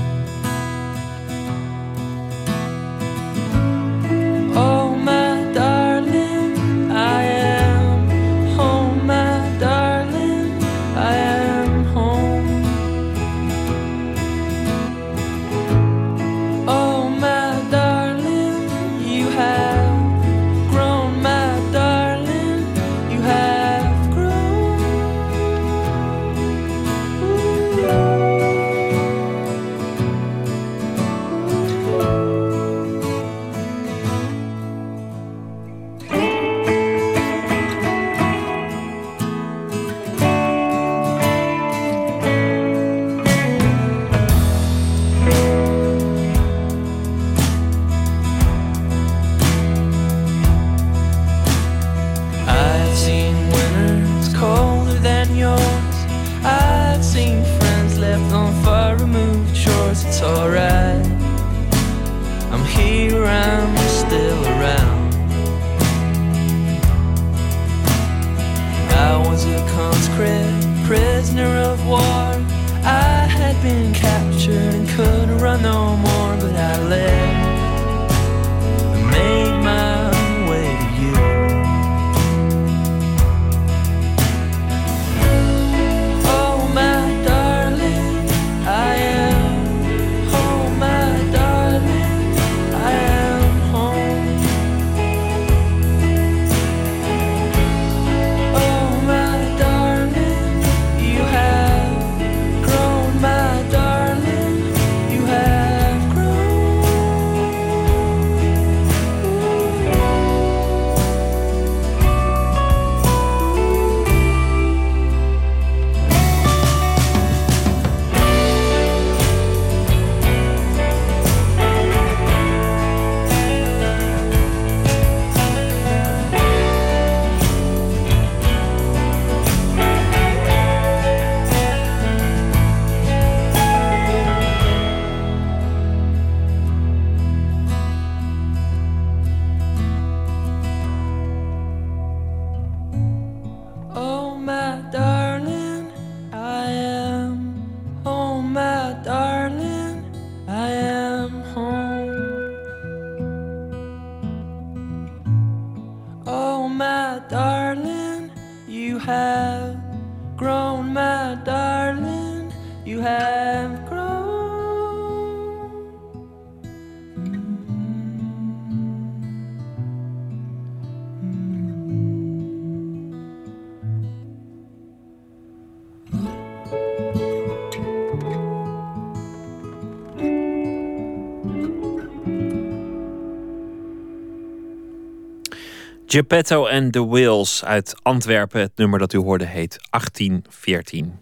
Geppetto and the Whales uit Antwerpen. Het nummer dat u hoorde heet 1814.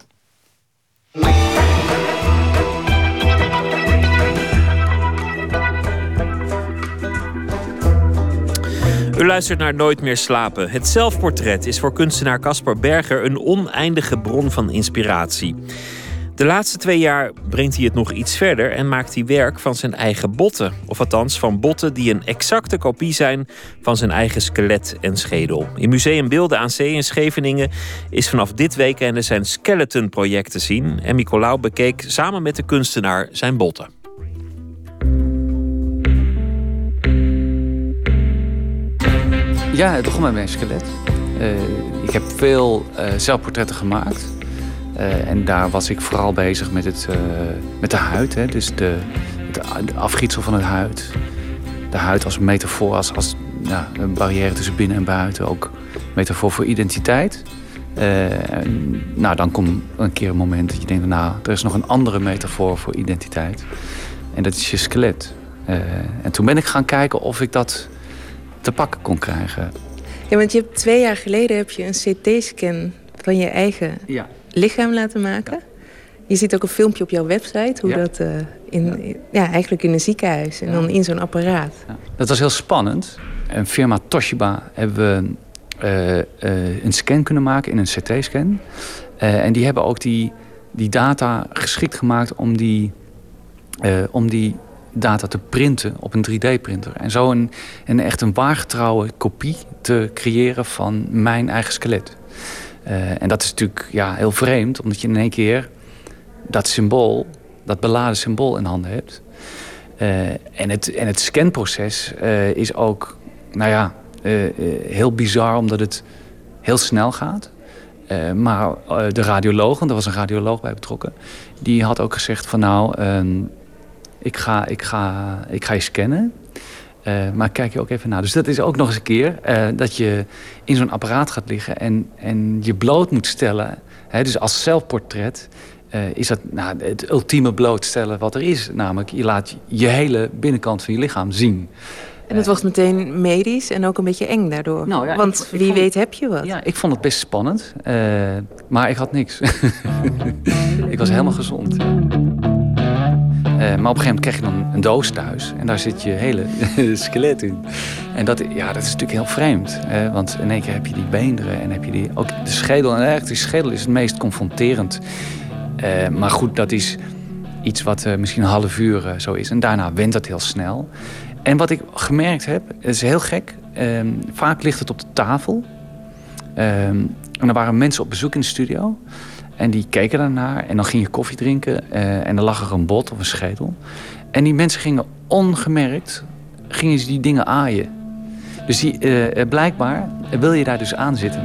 U luistert naar Nooit meer slapen. Het zelfportret is voor kunstenaar Caspar Berger een oneindige bron van inspiratie. De laatste twee jaar brengt hij het nog iets verder en maakt hij werk van zijn eigen botten. Of althans van botten die een exacte kopie zijn van zijn eigen skelet en schedel. In Museum Beelden aan Zee in Scheveningen is vanaf dit weekende zijn Skeleton project te zien. En Nicolaou bekeek samen met de kunstenaar zijn botten. Ja, het begon met mijn skelet. Eh, ik heb veel eh, zelfportretten gemaakt. Eh, en daar was ik vooral bezig met, het, eh, met de huid. Hè? Dus de, het afgietsel van het huid. De huid als metafoor, als, als een barrière tussen binnen en buiten. Ook metafoor voor identiteit. Eh, en, nou, dan komt een keer een moment dat je denkt... nou, er is nog een andere metafoor voor identiteit. En dat is je skelet. En toen ben ik gaan kijken of ik dat te pakken kon krijgen. Ja, want je hebt twee jaar geleden heb je een CT-scan van je eigen Ja. Lichaam laten maken. Je ziet ook een filmpje op jouw website, hoe Ja. dat eh, in, ja. eigenlijk in een ziekenhuis en dan in zo'n apparaat. Dat was heel spannend. Een firma Toshiba hebben we eh, eh, een scan kunnen maken in een CT-scan. En die hebben ook die, die data geschikt gemaakt om die, om die data te printen op een 3D-printer. En zo een, een echt een waargetrouwe kopie te creëren van mijn eigen skelet. Eh, en dat is natuurlijk ja, heel vreemd, omdat je in één keer dat symbool, dat beladen symbool in handen hebt. Eh, en, het, en het scanproces eh, is ook, nou ja, heel bizar omdat het heel snel gaat. Maar de radioloog, want er was een radioloog bij betrokken, die had ook gezegd van nou, ehm, ik, ga, ik, ga, ik ga je scannen. Eh, maar kijk je ook even naar. Dus dat is ook nog eens een keer eh, dat je in zo'n apparaat gaat liggen en, en je bloot moet stellen. Hè, dus als zelfportret eh, is dat nou, het ultieme blootstellen wat er is. Namelijk, je laat je hele binnenkant van je lichaam zien. En het wordt meteen medisch en ook een beetje eng daardoor. Nou ja, Want ik- ik wie vond- weet heb je wat. Ja, ik vond het best spannend. maar ik had niks. ik was helemaal gezond. Eh, maar op een gegeven moment krijg je dan een doos thuis. En daar zit je hele skelet in. En dat, ja, dat is natuurlijk heel vreemd. eh, want in één keer heb je die beenderen en heb je die, ook de schedel. En eigenlijk die schedel is het meest confronterend. Eh, maar goed, dat is iets wat eh, misschien een half uur zo is. En daarna went dat heel snel. En wat ik gemerkt heb, is heel gek. ehm, vaak ligt het op de tafel. Ehm, en er waren mensen op bezoek in de studio. En die keken daarnaar. En dan ging je koffie drinken. eh, en dan lag er een bot of een schedel. En die mensen gingen ongemerkt gingen ze die dingen aaien. Dus die, eh, eh, blijkbaar wil je daar dus aan zitten.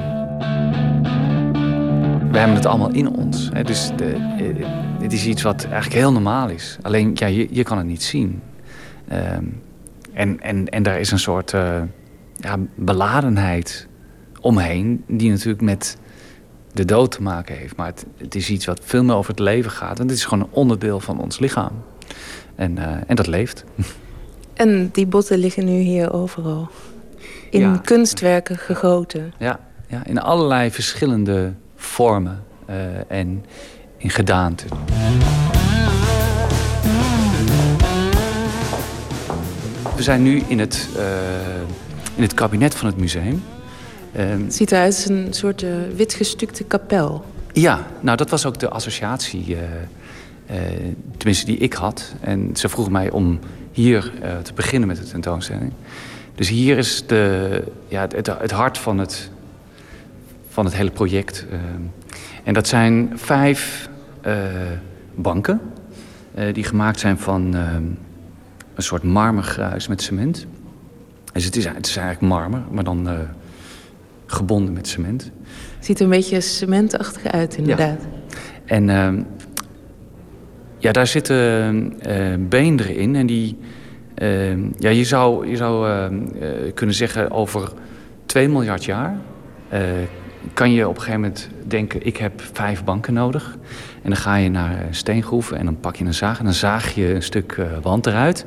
We hebben het allemaal in ons. Hè? Dus de, het is iets wat eigenlijk heel normaal is. Alleen ja, je, je kan het niet zien. Ehm, en, en, en daar is een soort ja, beladenheid omheen, die natuurlijk met de dood te maken heeft. Maar het, het is iets wat veel meer over het leven gaat. En het is gewoon een onderdeel van ons lichaam. En, eh, en dat leeft. En die botten liggen nu hier overal. In Ja. kunstwerken gegoten. Ja, ja, in allerlei verschillende vormen eh, en in gedaanten. We zijn nu in het, eh, in het kabinet van het museum. Ehm, Het ziet eruit als een soort eh, wit gestukte kapel. Ja, nou dat was ook de associatie, eh, eh, tenminste die ik had. En ze vroegen mij om hier eh, te beginnen met de tentoonstelling. Dus hier is de, ja, het, het hart van het, van het hele project. eh. en dat zijn vijf eh, banken eh, die gemaakt zijn van eh, een soort marmergruis met cement. Dus het is, het is eigenlijk marmer, maar dan eh, gebonden met cement. Ziet er een beetje cementachtig uit, inderdaad. En ehm, ja, daar zitten eh, beenderen in. En die, ehm, ja, je zou, je zou ehm, eh, kunnen zeggen over 2 miljard jaar... eh, kan je op een gegeven moment denken, ik heb vijf banken nodig. En dan ga je naar een steengroef en dan pak je een zaag... en dan zaag je een stuk wand eruit.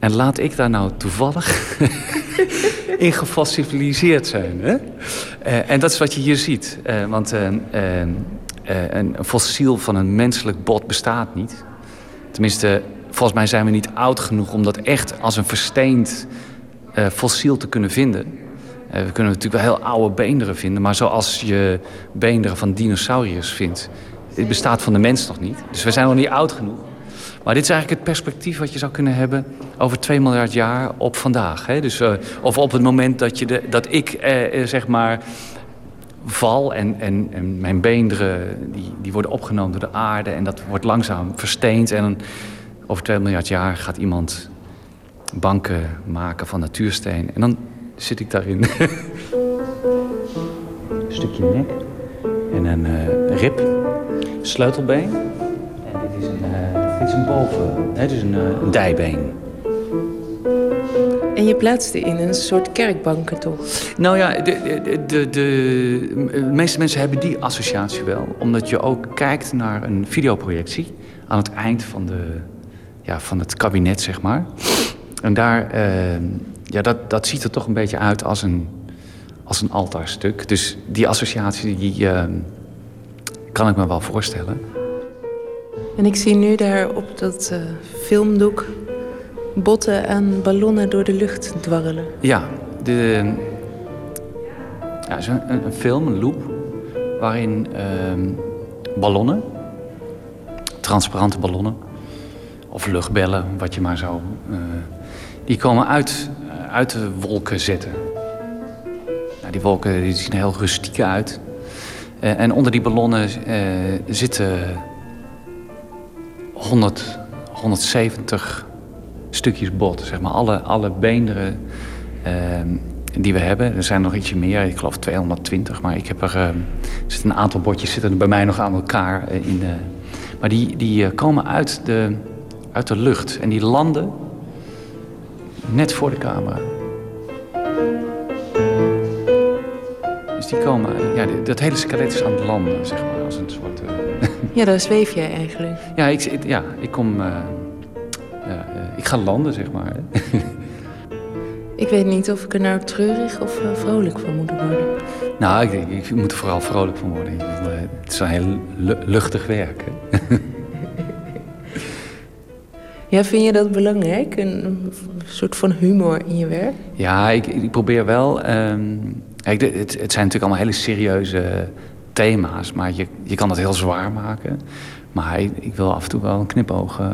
En laat ik daar nou toevallig in gefossiliseerd zijn. Hè? Eh, en dat is wat je hier ziet. Eh, want eh, een, fossiel van een menselijk bot bestaat niet. Tenminste, volgens mij zijn we niet oud genoeg om dat echt als een versteend fossiel te kunnen vinden. We kunnen natuurlijk wel heel oude beenderen vinden, maar zoals je beenderen van dinosauriërs vindt, bestaat van de mens nog niet. Dus we zijn nog niet oud genoeg. Maar dit is eigenlijk het perspectief wat je zou kunnen hebben over 2 miljard jaar op vandaag. Hè? Dus, eh, of op het moment dat, je de, dat ik eh, eh, zeg maar val en, en, mijn beenderen die, die worden opgenomen door de aarde en dat wordt langzaam versteend. En over 2 miljard jaar gaat iemand banken maken van natuursteen. En dan zit ik daarin. een stukje nek en een rib. sleutelbeen. En dit is een, is een boven, hè, dit is een, eh, een dijbeen. En je plaatste in een soort kerkbanken toch? Nou ja, de, de, de, de, de meeste mensen hebben die associatie wel. Omdat je ook kijkt naar een videoprojectie aan het eind van, de, ja, van het kabinet, zeg maar. En daar, eh, ja, dat, dat ziet er toch een beetje uit als een, als een altaarstuk. Dus die associatie, die eh, kan ik me wel voorstellen. En ik zie nu daar op dat eh, filmdoek botten en ballonnen door de lucht dwarrelen. Ja, de, ja, is een, een film, een loop, waarin ehm, ballonnen, transparante ballonnen, of luchtbellen, wat je maar zo, eh, die komen uit, eh, uit de wolken zetten. Nou, die wolken die zien er heel rustiek uit. En onder die ballonnen zitten 100, 170 stukjes bot. Zeg maar alle, alle beenderen ehm, die we hebben. Er zijn nog ietsje meer, ik geloof 220. Maar ik heb er, ehm, er zitten een aantal botjes zitten bij mij nog aan elkaar. eh, in de, maar die, die eh, komen uit de, uit de lucht. En die landen net voor de camera. Dus die komen, ja, dat hele skelet is aan het landen, zeg maar, als een soort... Ja, daar zweef jij eigenlijk. ja, ik, ja, ik kom. eh, eh, ik ga landen, zeg maar. Ik weet niet of ik er nou treurig of eh, vrolijk van moet worden. nou, ik, ik, ik moet er vooral vrolijk van worden. Het is een heel lu- luchtig werk. Hè? Ja, vind je dat belangrijk? Een, een soort van humor in je werk? Ja, ik, ik probeer wel. ehm, het, het zijn natuurlijk allemaal hele serieuze thema's, maar je, je kan dat heel zwaar maken. Maar ik, wil af en toe wel een knipoog. eh,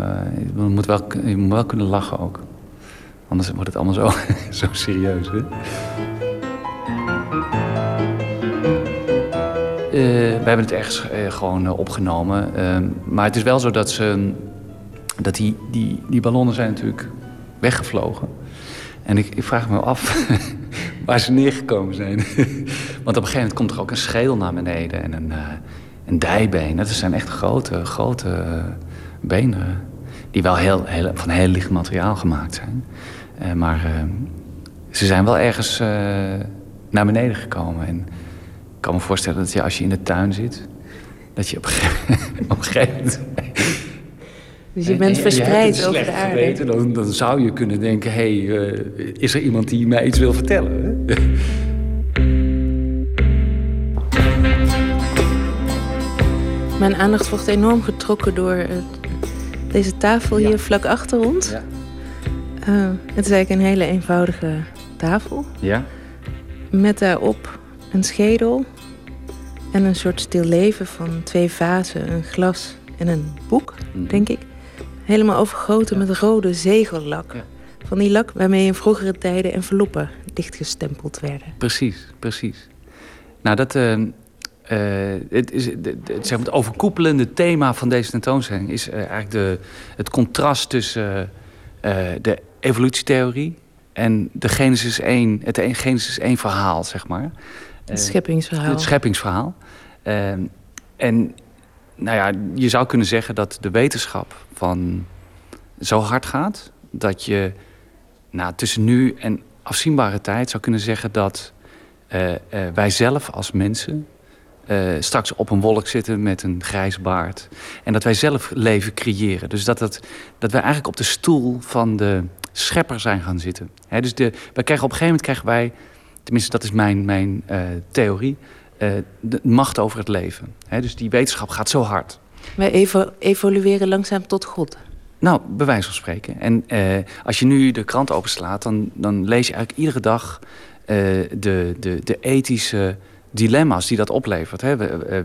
je, moet wel, je moet wel kunnen lachen ook. Anders wordt het allemaal zo, zo serieus. Hè? Eh, we hebben het ergens eh, gewoon opgenomen. Ehm, maar het is wel zo dat, ze, dat die, die, die ballonnen zijn natuurlijk weggevlogen. En ik, ik vraag me af waar ze neergekomen zijn. Want op een gegeven moment komt er ook een schedel naar beneden en een, eh, een dijbeen. Dat zijn echt grote, grote eh, benen. Die wel heel, heel, van heel licht materiaal gemaakt zijn. Eh, maar ze zijn wel ergens naar beneden gekomen. En ik kan me voorstellen dat je, als je in de tuin zit, dat je op een gegeven, moment. Dus je En- bent en verspreid over de aarde. geweten, dan, dan zou je kunnen denken: hé, hey, is er iemand die mij iets wil vertellen? Mijn aandacht wordt enorm getrokken door eh, deze tafel hier vlak achter ons. Ja. Eh, het is eigenlijk een hele eenvoudige tafel. Ja? Met daarop een schedel en een soort stil leven van twee vazen, een glas en een boek, Mhm. denk ik. Helemaal overgoten met rode zegellak. Ja. Van die lak waarmee in vroegere tijden enveloppen dichtgestempeld werden. Precies, precies. Nou, dat. eh, het, is, het, het- zeg maar het overkoepelende thema van deze tentoonstelling is eh, eigenlijk de, het contrast tussen eh, eh, de evolutietheorie en de Genesis 1, het Genesis 1 verhaal, zeg maar. Het Eh, scheppingsverhaal. Het scheppingsverhaal. Ehm, en nou ja, je zou kunnen zeggen dat de wetenschap van zo hard gaat dat je nou, tussen nu en afzienbare tijd zou kunnen zeggen dat eh, eh, wij zelf als mensen eh, straks op een wolk zitten met een grijs baard. En dat wij zelf leven creëren. Dus dat, dat, dat wij eigenlijk op de stoel van de schepper zijn gaan zitten. Dus de, wij krijgen op een gegeven moment krijgen wij, tenminste dat is mijn, mijn eh, theorie, eh, de macht over het leven. Dus die wetenschap gaat zo hard. Wij evo- evolueren langzaam tot God. Nou, bij wijze van spreken. En als je nu de krant openslaat, dan, dan lees je eigenlijk iedere dag de, de, de ethische dilemma's die dat oplevert. Hè?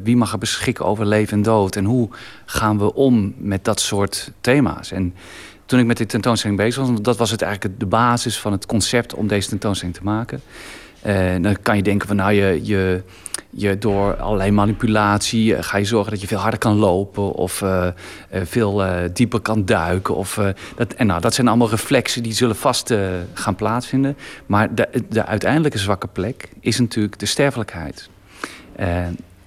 Wie mag er beschikken over leven en dood? En hoe gaan we om met dat soort thema's? En toen ik met die tentoonstelling bezig was, dat was het eigenlijk de basis van het concept om deze tentoonstelling te maken. Eh, dan kan je denken van nou, je, je, je door allerlei manipulatie eh, ga je zorgen dat je veel harder kan lopen of eh, eh, veel dieper kan duiken. Of, dat, en nou, dat zijn allemaal reflexen die zullen vast gaan plaatsvinden. Maar de, de uiteindelijke zwakke plek is natuurlijk de sterfelijkheid.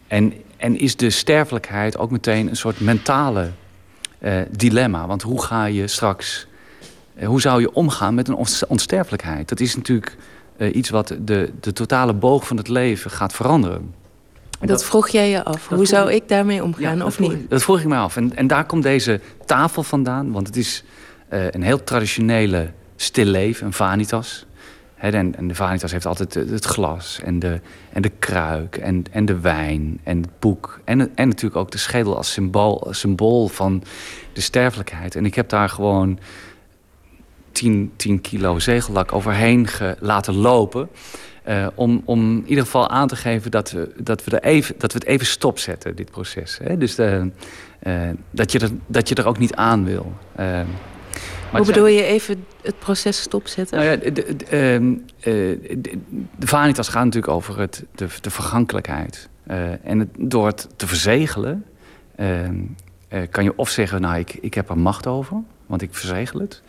En, en is de sterfelijkheid ook meteen een soort mentale dilemma? Want hoe ga je straks, hoe zou je omgaan met een ons- onsterfelijkheid? Dat is natuurlijk eh, iets wat de, de totale boog van het leven gaat veranderen. En Dat, vroeg jij je af. Hoe zou ik daarmee omgaan of niet? dat vroeg ik me af. En, en daar komt deze tafel vandaan. Want het is eh, een heel traditionele stilleven, een vanitas. En, en de vanitas heeft altijd het, het glas en de, en de kruik en, en de wijn en het boek. En, en natuurlijk ook de schedel als symbool, symbool van de sterfelijkheid. En ik heb daar gewoon 10, 10 kilo zegellak overheen laten lopen. eh, om, om in ieder geval aan te geven dat we, dat we, er even, dat we het even stopzetten, dit proces. Hè? Dus de, eh, dat, je er, dat je er ook niet aan wil. Eh, maar Hoe bedoel zijn- je even het proces stopzetten? nou ja, de, de, de, ehm, eh, de- vanitas gaat natuurlijk over het, de, de vergankelijkheid. Eh, en het, door het te verzegelen ehm, eh, kan je of zeggen, nou, ik, ik heb er macht over, want ik verzegel het.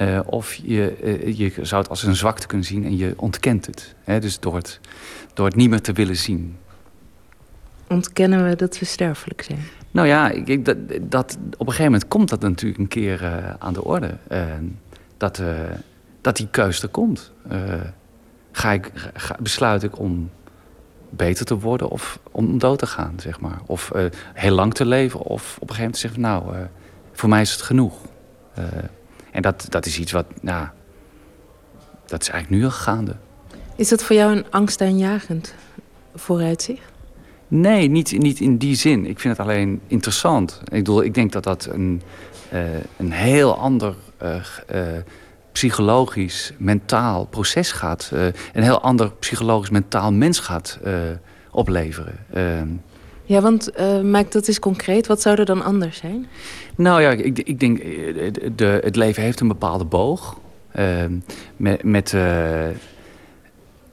Eh, of je, eh, je zou het als een zwakte kunnen zien en je ontkent het. Hè? Dus door het, door het niet meer te willen zien. Ontkennen we dat we sterfelijk zijn? Nou ja, ik, dat, dat, op een gegeven moment komt dat natuurlijk een keer eh, aan de orde. Dat, dat die keus er komt. Ga ik, ga, besluit ik om beter te worden of om dood te gaan, zeg maar. Of heel lang te leven of op een gegeven moment te zeggen... nou, voor mij is het genoeg. En dat, dat is iets wat, nou... dat is eigenlijk nu al gaande. Is dat voor jou een angstaanjagend vooruitzicht? Nee, niet, niet in die zin. Ik vind het alleen interessant. Ik, bedoel, ik denk dat dat een, eh, een heel ander eh, eh, psychologisch, mentaal proces gaat. een heel ander psychologisch, mentaal mens gaat opleveren. Ja, want eh, maak dat eens concreet. Wat zou er dan anders zijn? nou ja, ik, ik denk, eh, de, het leven heeft een bepaalde boog. Ehm, met met eh,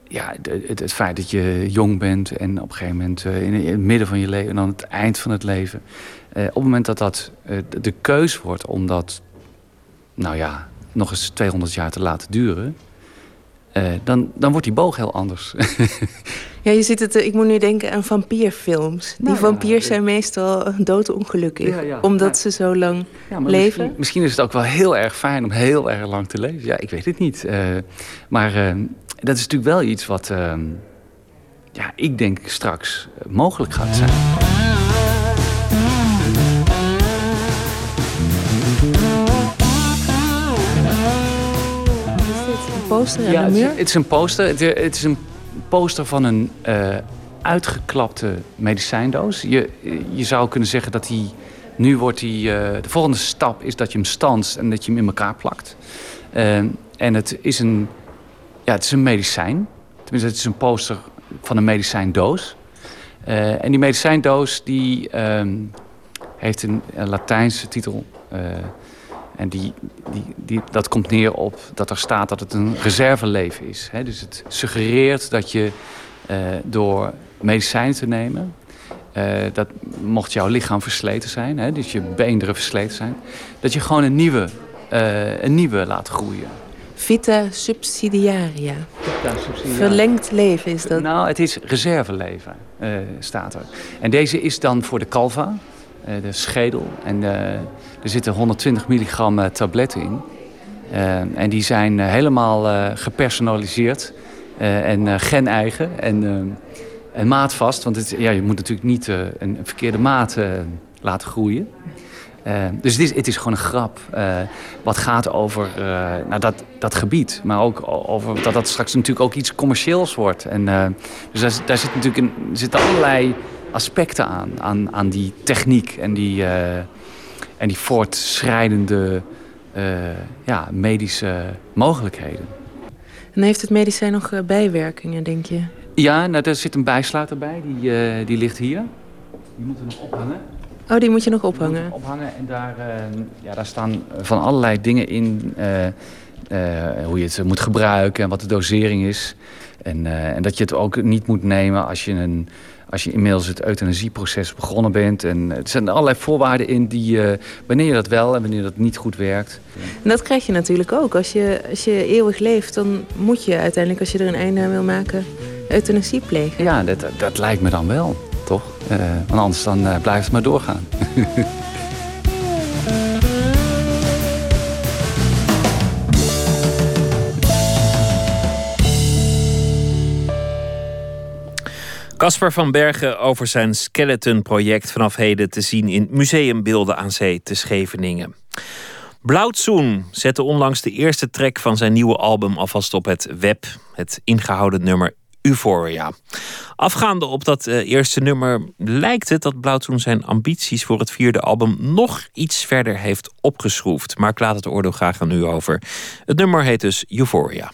ja, het, het feit dat je jong bent en op een gegeven moment in, het midden van je leven en dan het eind van het leven. Op het moment dat dat de- keus wordt om dat, nou ja, nog eens 200 jaar te laten duren, dan, dan wordt die boog heel anders. Ja, je ziet het. eh, ik moet nu denken aan vampierfilms. Die Nou vampiers zijn meestal doodongelukkig. Ja, ja, omdat ze zo lang leven. Misschien, misschien is het ook wel heel erg fijn om heel erg lang te leven. Ja, ik weet het niet. Eh, maar eh, dat is natuurlijk wel iets wat, ja, ik denk straks mogelijk gaat zijn. Wat is dit? Een poster aan Ja, de het, is, muur? het is een poster. Het is een poster van een eh, uitgeklapte medicijndoos. Je, je zou kunnen zeggen dat die... Nu wordt die... eh, de volgende stap is dat je hem stanst en dat je hem in elkaar plakt. Eh, en het is een... Ja, het is een medicijn. Tenminste, het is een poster van een medicijndoos. En die medicijndoos die, ehm, heeft een, een Latijnse titel. En die, die, die, dat komt neer op dat er staat dat het een reserveleven is. Hè? Dus het suggereert dat je eh, door medicijnen te nemen... eh, dat mocht jouw lichaam versleten zijn, hè? dus je beenderen versleten zijn... dat je gewoon een nieuwe, eh, een nieuwe laat groeien. Vita subsidiaria. Verlengd leven is dat. Nou, het is reserveleven, staat er. En deze is dan voor de calva, de schedel. En eh, er zitten 120 milligram eh, tabletten in. Eh, en die zijn eh, helemaal gepersonaliseerd en gen-eigen en, en maatvast. Want het, ja, je moet natuurlijk niet een, verkeerde maat laten groeien. Dus het is, het is gewoon een grap wat gaat over nou dat, dat gebied. Maar ook over dat dat straks natuurlijk ook iets commercieels wordt. En, dus daar, daar zit natuurlijk een, zitten allerlei aspecten aan, aan, aan die techniek en die, en die voortschrijdende ja, medische mogelijkheden. En heeft het medicijn nog uh, bijwerkingen, denk je? Ja, nou, er zit een bijsluiter bij, die, uh, die ligt hier. Die moeten we nog ophangen. Oh, die moet je nog ophangen? Nog ophangen en daar, uh, ja, daar staan van allerlei dingen in. Hoe je het moet gebruiken en wat de dosering is. En, en dat je het ook niet moet nemen als je, een, als je inmiddels het euthanasieproces begonnen bent. En er zijn allerlei voorwaarden in die, wanneer je dat wel en wanneer dat niet goed werkt. En dat krijg je natuurlijk ook. Als je, als je eeuwig leeft, dan moet je uiteindelijk, als je er een einde aan wil maken, euthanasie plegen. Ja, dat, dat lijkt me dan wel. toch? Eh, want anders dan eh, blijft het maar doorgaan. Casper van Bergen over zijn Skeleton-project vanaf heden te zien in Museumbeelden aan Zee te Scheveningen. Blauwtsoen zette onlangs de eerste track van zijn nieuwe album alvast op het web. Het ingehouden nummer Euphoria. Afgaande op dat eh, eerste nummer lijkt het dat Blauwtsoen zijn ambities voor het vierde album nog iets verder heeft opgeschroefd. Maar ik laat het oordeel graag aan u over. Het nummer heet dus Euphoria.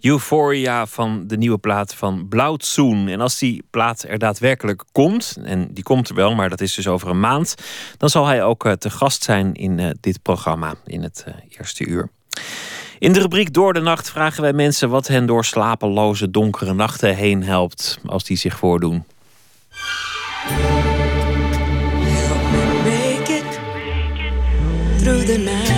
Euphoria van de nieuwe plaat van Blauwtsoen. En als die plaat er daadwerkelijk komt, en die komt er wel, maar dat is dus over een maand, dan zal hij ook eh, te gast zijn in eh, dit programma in het eh, eerste uur. In de rubriek Door de Nacht vragen wij mensen wat hen door slapeloze donkere nachten heen helpt als die zich voordoen. It through the night.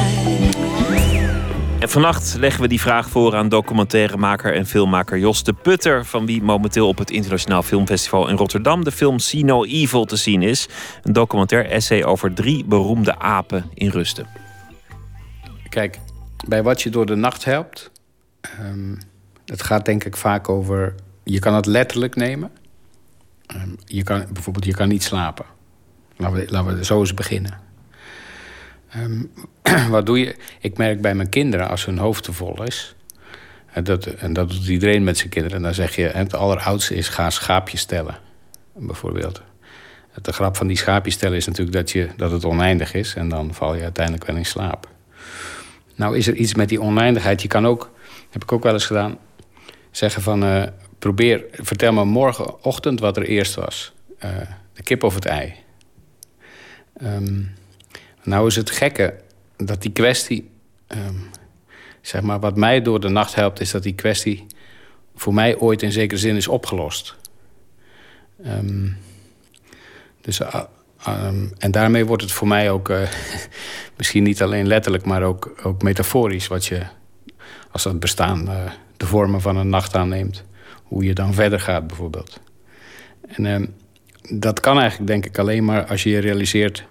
Vannacht leggen we die vraag voor aan documentairemaker en filmmaker Jos de Putter, van wie momenteel op het Internationaal Filmfestival in Rotterdam de film See No Evil te zien is. Een documentair essay over drie beroemde apen in rusten. Kijk, bij wat je door de nacht helpt, ehm, het gaat denk ik vaak over. Je kan het letterlijk nemen. Ehm, je kan, bijvoorbeeld, je kan niet slapen. Laten we, laten we zo eens beginnen. Ehm, wat doe je? Ik merk bij mijn kinderen, als hun hoofd te vol is... En dat, en dat doet iedereen met zijn kinderen. Dan zeg je, het alleroudste is ga schaapjes tellen. Bijvoorbeeld. De grap van die schaapjes tellen is natuurlijk dat, je, dat het oneindig is. En dan val je uiteindelijk wel in slaap. Nou is er iets met die oneindigheid. Je kan ook, heb ik ook wel eens gedaan... zeggen van, eh, probeer, vertel me morgenochtend wat er eerst was. Eh, de kip of het ei. Ehm, nou is het gekke dat die kwestie... ehm, zeg maar, wat mij door de nacht helpt... is dat die kwestie voor mij ooit in zekere zin is opgelost. Ehm, dus, ah, ehm, en daarmee wordt het voor mij ook... eh, misschien niet alleen letterlijk, maar ook, ook metaforisch... wat je, als dat bestaan eh, de vormen van een nacht aanneemt... hoe je dan verder gaat, bijvoorbeeld. En dat kan eigenlijk, denk ik, alleen maar als je je realiseert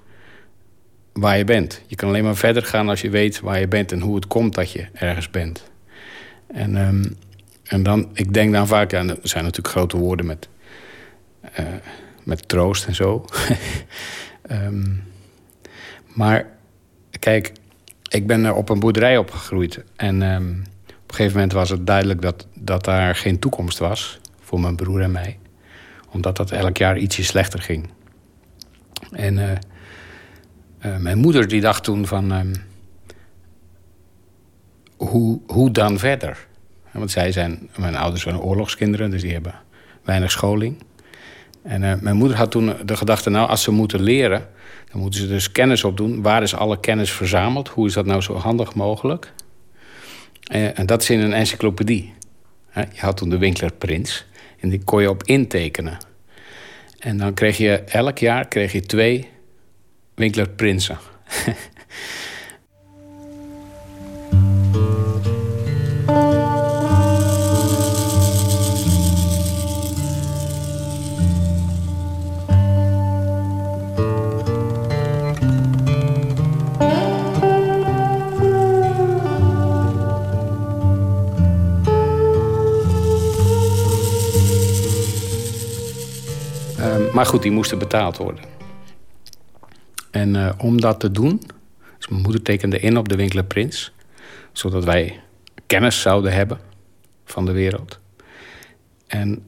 waar je bent. Je kan alleen maar verder gaan als je weet waar je bent en hoe het komt dat je ergens bent. En, ehm, en dan, ik denk dan vaak, ja, er zijn natuurlijk grote woorden met, eh, met troost en zo. Ehm, maar kijk, ik ben er op een boerderij opgegroeid. En ehm, op een gegeven moment was het duidelijk dat, dat daar geen toekomst was voor mijn broer en mij. Omdat dat elk jaar ietsje slechter ging. En eh, eh, mijn moeder die dacht toen van... ehm, hoe, hoe dan verder? Want zij zijn, mijn ouders zijn oorlogskinderen, dus die hebben weinig scholing. En eh, mijn moeder had toen de gedachte, nou, als ze moeten leren... dan moeten ze dus kennis opdoen. Waar is alle kennis verzameld? Hoe is dat nou zo handig mogelijk? Eh, en dat is in een encyclopedie. Je had toen de Winkler Prins. En die kon je op intekenen. En dan kreeg je elk jaar kreeg je twee Winkler Prinsen. Ehm, maar goed, die moesten betaald worden. En eh, om dat te doen, dus mijn moeder tekende in op de Winkler Prins, zodat wij kennis zouden hebben van de wereld. En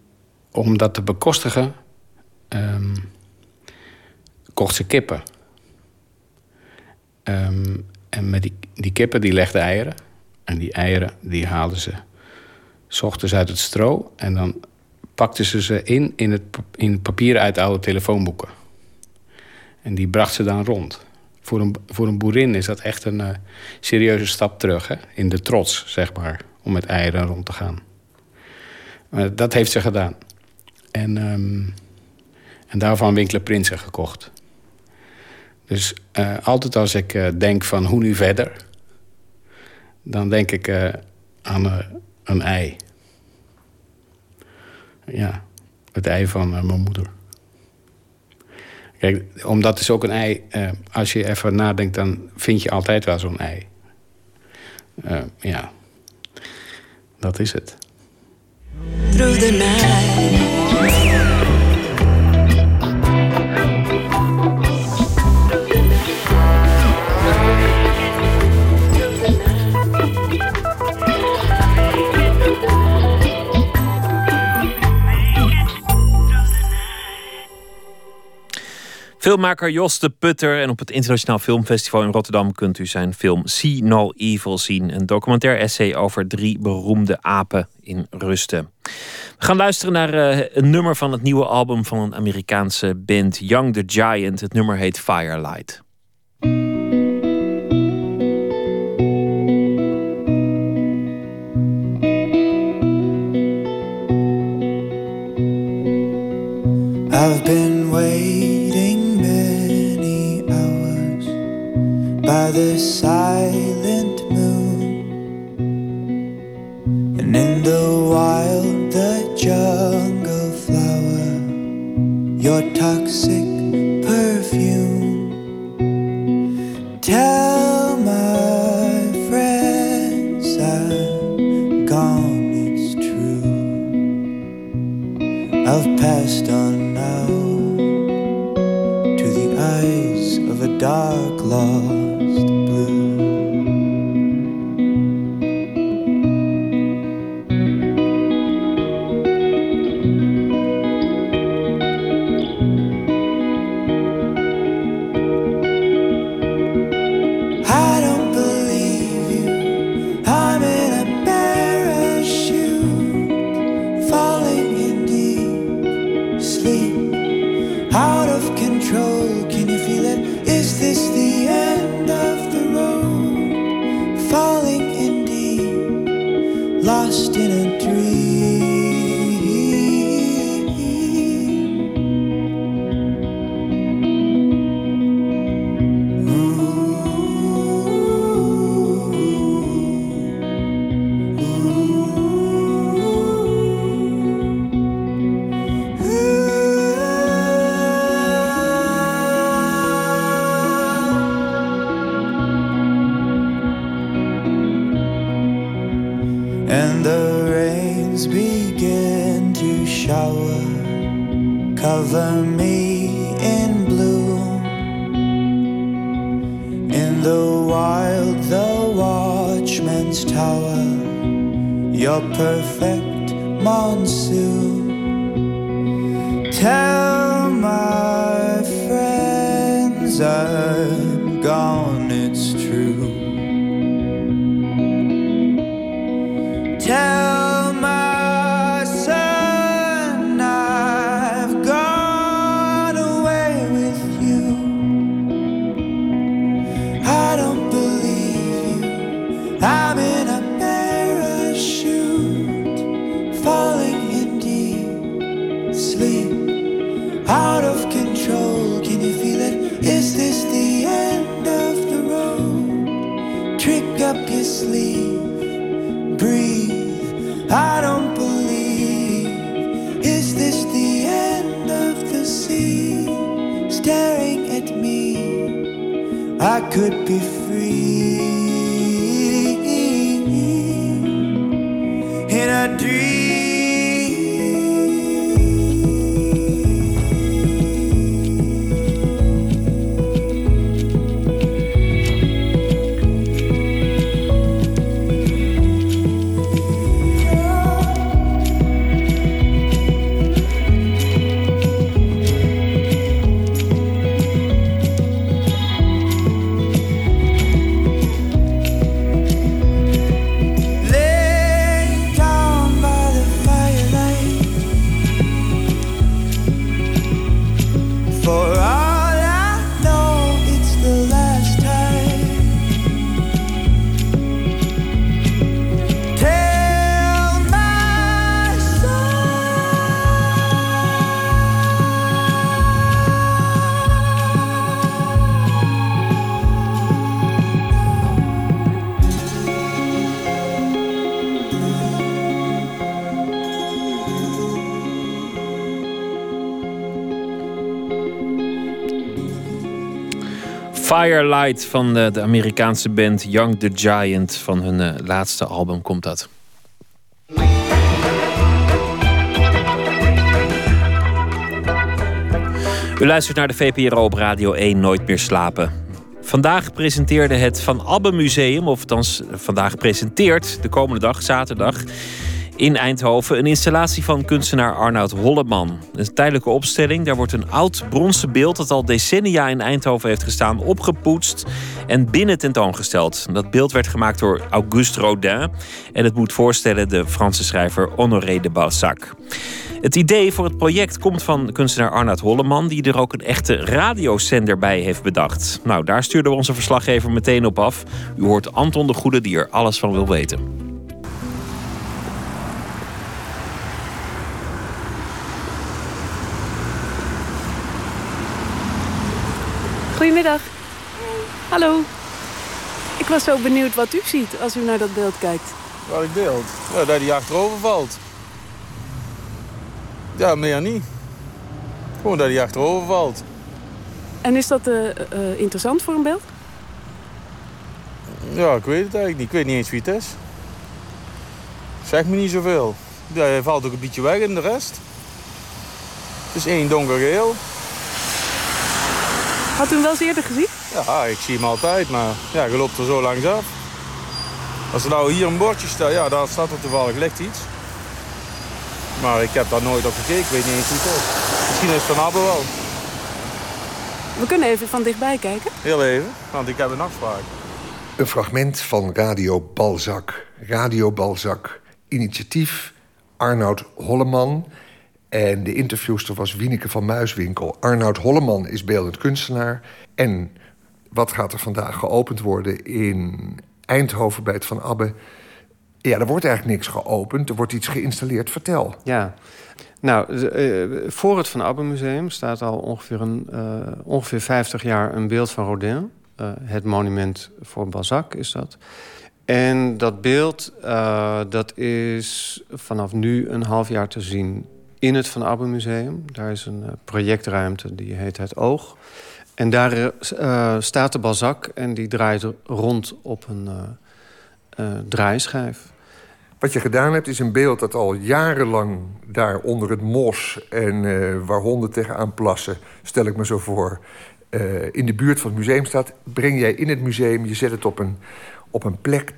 om dat te bekostigen, ehm, kocht ze kippen. Ehm, en met die, die kippen die legden eieren. En die eieren die haalden ze s ochtends uit het stro. En dan pakten ze ze in in in papier uit oude telefoonboeken. En die bracht ze dan rond. Voor een, voor een boerin is dat echt een eh, serieuze stap terug. Hè? In de trots, zeg maar, om met eieren rond te gaan. Dat heeft ze gedaan. En, ehm, en daarvan Winkler Prinsen gekocht. Dus eh, altijd als ik eh, denk van hoe nu verder... dan denk ik aan een ei. Ja, het ei van mijn moeder. Kijk, omdat is ook een ei... eh, als je even nadenkt, dan vind je altijd wel zo'n ei. Eh, ja, dat is het. Filmmaker Jos de Putter. En op het Internationaal Filmfestival in Rotterdam kunt u zijn film See No Evil zien. Een documentair essay over drie beroemde apen in rusten. We gaan luisteren naar eh, een nummer van het nieuwe album van een Amerikaanse band, Young the Giant. Het nummer heet Firelight. I've been the silent moon, and in the wild, the jungle flower, your toxic Firelight van de, de Amerikaanse band Young the Giant. Van hun eh, laatste album komt dat. U luistert naar de VPRO op Radio 1 Nooit meer slapen. Vandaag presenteerde het Van Abbe Museum, of althans vandaag presenteert, de komende dag, zaterdag, in Eindhoven een installatie van kunstenaar Arnoud Holleman. Een tijdelijke opstelling. Daar wordt een oud bronzen beeld dat al decennia in Eindhoven heeft gestaan opgepoetst en binnen tentoongesteld. Dat beeld werd gemaakt door Auguste Rodin en het moet voorstellen de Franse schrijver Honoré de Balzac. Het idee voor het project komt van kunstenaar Arnoud Holleman, die er ook een echte radiozender bij heeft bedacht. Nou, daar stuurde onze verslaggever meteen op af. U hoort Anton de Goede die er alles van wil weten. Goedemiddag. Hallo. Ik was zo benieuwd wat u ziet als u naar dat beeld kijkt. Welk beeld? Ja, dat hij achterover valt. Ja, meer niet. Gewoon dat hij achterover valt. En is dat eh, eh, interessant voor een beeld? Ja, ik weet het eigenlijk niet. Ik weet niet eens wie het is. Zeg me niet zoveel. Ja, hij valt ook een beetje weg in de rest. Het is één donkergeel. Had u hem wel eens eerder gezien? Ja, ik zie hem altijd, maar ja, je loopt er zo langs af. Als er nou hier een bordje staat, ja, daar staat er toevallig ligt iets. Maar ik heb daar nooit op gekeken, ik weet niet eens hoe het is. Misschien is het van Abbe wel. We kunnen even van dichtbij kijken. Heel even, want ik heb een afspraak. Een fragment van Radio Balzac. Radio Balzac. Initiatief Arnoud Holleman. En de interviewster was Wieneke van Muiswinkel. Arnoud Holleman is beeldend kunstenaar. En wat gaat er vandaag geopend worden in Eindhoven bij het Van Abbe? Ja, er wordt eigenlijk niks geopend. Er wordt iets geïnstalleerd. Vertel. Ja. Nou, eh, voor het Van Abbe Museum staat al ongeveer, een, eh, ongeveer 50 jaar een beeld van Rodin. Eh, het monument voor Balzac is dat. En dat beeld dat is vanaf nu een half jaar te zien in het Van Abbe Museum. Daar is een eh, projectruimte die heet Het Oog. En daar eh, staat de Balzac en die draait rond op een eh, eh, draaischijf. Wat je gedaan hebt is een beeld dat al jarenlang daar onder het mos... en eh, waar honden tegenaan plassen, stel ik me zo voor... eh, in de buurt van het museum staat. Breng jij in het museum, je zet het op een, op een plek...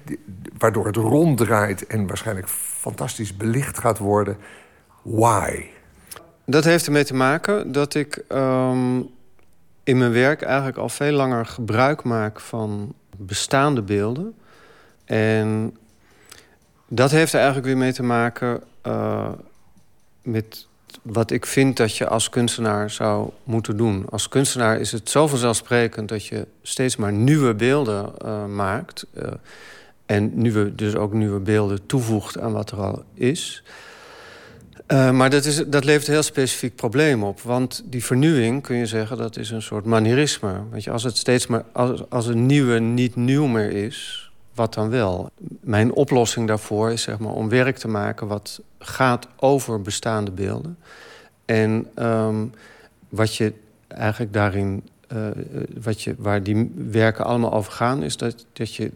waardoor het ronddraait en waarschijnlijk fantastisch belicht gaat worden. Why? Dat heeft ermee te maken dat ik ehm, in mijn werk eigenlijk al veel langer gebruik maak van bestaande beelden. En dat heeft er eigenlijk weer mee te maken eh, met wat ik vind dat je als kunstenaar zou moeten doen. Als kunstenaar is het zo vanzelfsprekend dat je steeds maar nieuwe beelden eh, maakt. eh, en nieuwe, dus ook nieuwe beelden toevoegt aan wat er al is. Eh, maar dat, is, dat levert een heel specifiek probleem op. Want die vernieuwing, kun je zeggen, dat is een soort manierisme. Weet je, als het steeds maar als, als een nieuwe niet nieuw meer is, wat dan wel? Mijn oplossing daarvoor is zeg maar, om werk te maken wat gaat over bestaande beelden. En ehm, wat je eigenlijk daarin, eh, eh, wat je, waar die werken allemaal over gaan, is dat, dat je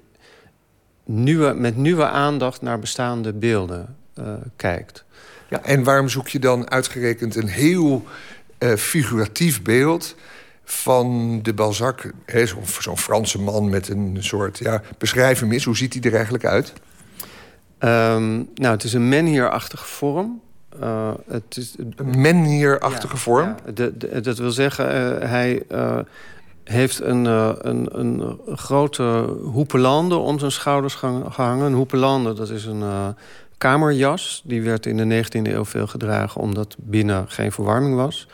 nieuwe, met nieuwe aandacht naar bestaande beelden eh, kijkt. Ja, en waarom zoek je dan uitgerekend een heel eh, figuratief beeld van de Balzac? Zo'n Franse man met een soort... Ja, beschrijf hem eens, hoe ziet hij er eigenlijk uit? Ehm, nou, het is een menhierachtige vorm. Eh, het is, Een menhierachtige Ja, vorm? ja. De- de- dat wil zeggen, eh, hij heeft een, een, een grote hoepelande om zijn schouders gehang- gehangen. Een hoepelande, dat is een kamerjas. Die werd in de 19e eeuw veel gedragen... omdat binnen geen verwarming was.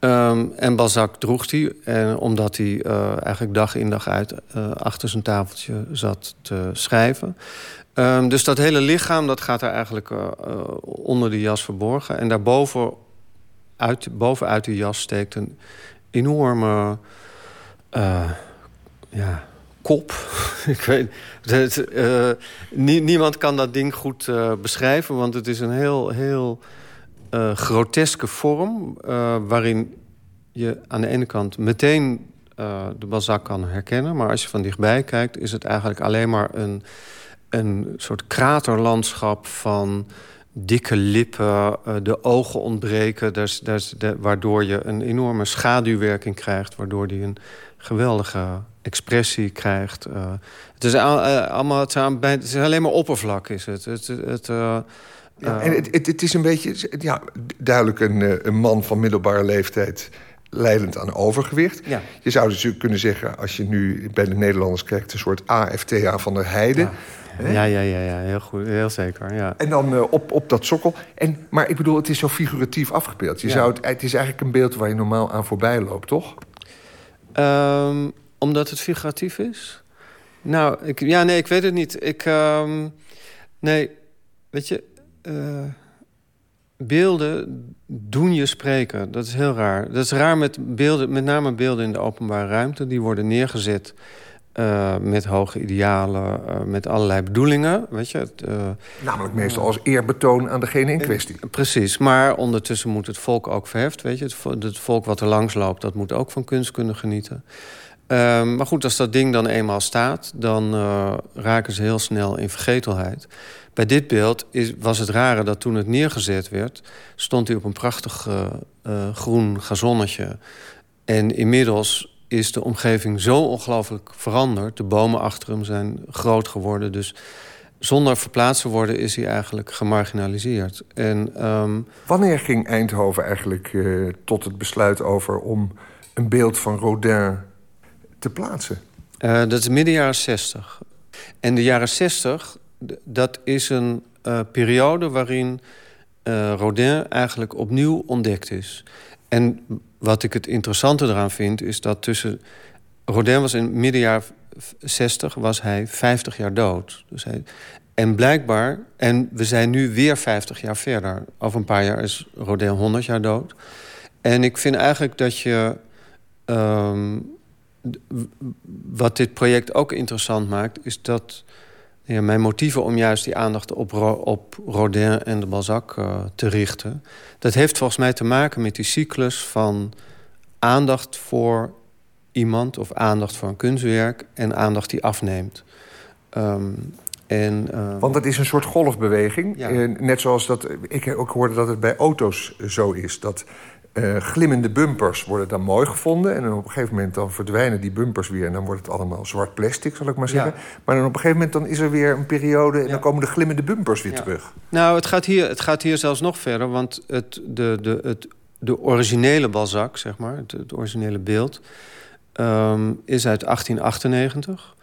Ehm, en Balzac droeg die, omdat hij eh, eigenlijk dag in dag uit... eh, achter zijn tafeltje zat te schrijven. Ehm, dus dat hele lichaam dat gaat daar eigenlijk eh, onder de jas verborgen. En daarboven, uit, bovenuit die jas steekt een enorme ja, kop. Ik weet, eh, nie- niemand kan dat ding goed eh, beschrijven, want het is een heel, heel eh, groteske vorm. waarin je aan de ene kant meteen de Balzac kan herkennen, maar als je van dichtbij kijkt, is het eigenlijk alleen maar een, een soort kraterlandschap van dikke lippen, de ogen ontbreken, de- waardoor je een enorme schaduwwerking krijgt, waardoor die een geweldige expressie krijgt. eh. het, is eh, allemaal, het, zijn, bij- het is alleen maar oppervlak, is het. het, het eh, Ja, en het, het, is een beetje, ja, duidelijk een, een man van middelbare leeftijd... leidend aan overgewicht. Ja. Je zou dus kunnen zeggen, als je nu bij de Nederlanders kijkt... een soort AFTA van der Heide. Ja, ja, ja, ja, heel goed, heel zeker. Ja. En dan op, op dat sokkel. En, maar ik bedoel, het is zo figuratief afgebeeld. Je Ja. zou het, het is eigenlijk een beeld waar je normaal aan voorbij loopt, toch? Ehm, omdat het figuratief is? Nou, ik, ja, nee, ik weet het niet. Ik, ehm, nee, weet je, eh, beelden doen je spreken. Dat is heel raar. Dat is raar met beelden, met name beelden in de openbare ruimte. Die worden neergezet eh, met hoge idealen, eh, met allerlei bedoelingen. Weet je, het, Namelijk meestal als eerbetoon aan degene in kwestie. Precies, maar ondertussen moet het volk ook verheft. Weet je? Het, het volk wat er langs loopt, dat moet ook van kunst kunnen genieten. Ehm, maar goed, als dat ding dan eenmaal staat, dan eh, raken ze heel snel in vergetelheid. Bij dit beeld is, was het rare dat toen het neergezet werd, stond hij op een prachtig eh, eh, groen gazonnetje. En inmiddels is de omgeving zo ongelooflijk veranderd. De bomen achter hem zijn groot geworden. Dus zonder verplaatst te worden is hij eigenlijk gemarginaliseerd. En, ehm, Wanneer ging Eindhoven eigenlijk tot het besluit over... om een beeld van Rodin te plaatsen? eh, dat is midden jaren 60. En de jaren 60, d- dat is een eh, periode waarin eh, Rodin eigenlijk opnieuw ontdekt is. En wat ik het interessante eraan vind, is dat tussen... Rodin was in midden jaren 60, was hij 50 jaar dood. Dus hij, En blijkbaar, en we zijn nu weer 50 jaar verder. Over een paar jaar is Rodin 100 jaar dood. En ik vind eigenlijk dat je. ehm, wat dit project ook interessant maakt, is dat ja, mijn motieven om juist die aandacht op, Ro- op Rodin en de Balzac eh, te richten. Dat heeft volgens mij te maken met die cyclus van aandacht voor iemand of aandacht voor een kunstwerk en aandacht die afneemt. Ehm, en, eh, Want dat is een soort golfbeweging. Eh, net zoals dat ik ook hoorde dat het bij auto's zo is. Dat eh, glimmende bumpers worden dan mooi gevonden. En dan op een gegeven moment dan verdwijnen die bumpers weer. En dan wordt het allemaal zwart plastic, zal ik maar zeggen. Maar dan op een gegeven moment dan is er weer een periode... en dan komen de glimmende bumpers weer Ja. terug. Nou, het gaat, hier, het gaat hier zelfs nog verder, want het, de, de, het, de originele Balzac, zeg maar, het, het originele beeld, ehm, is uit 1898.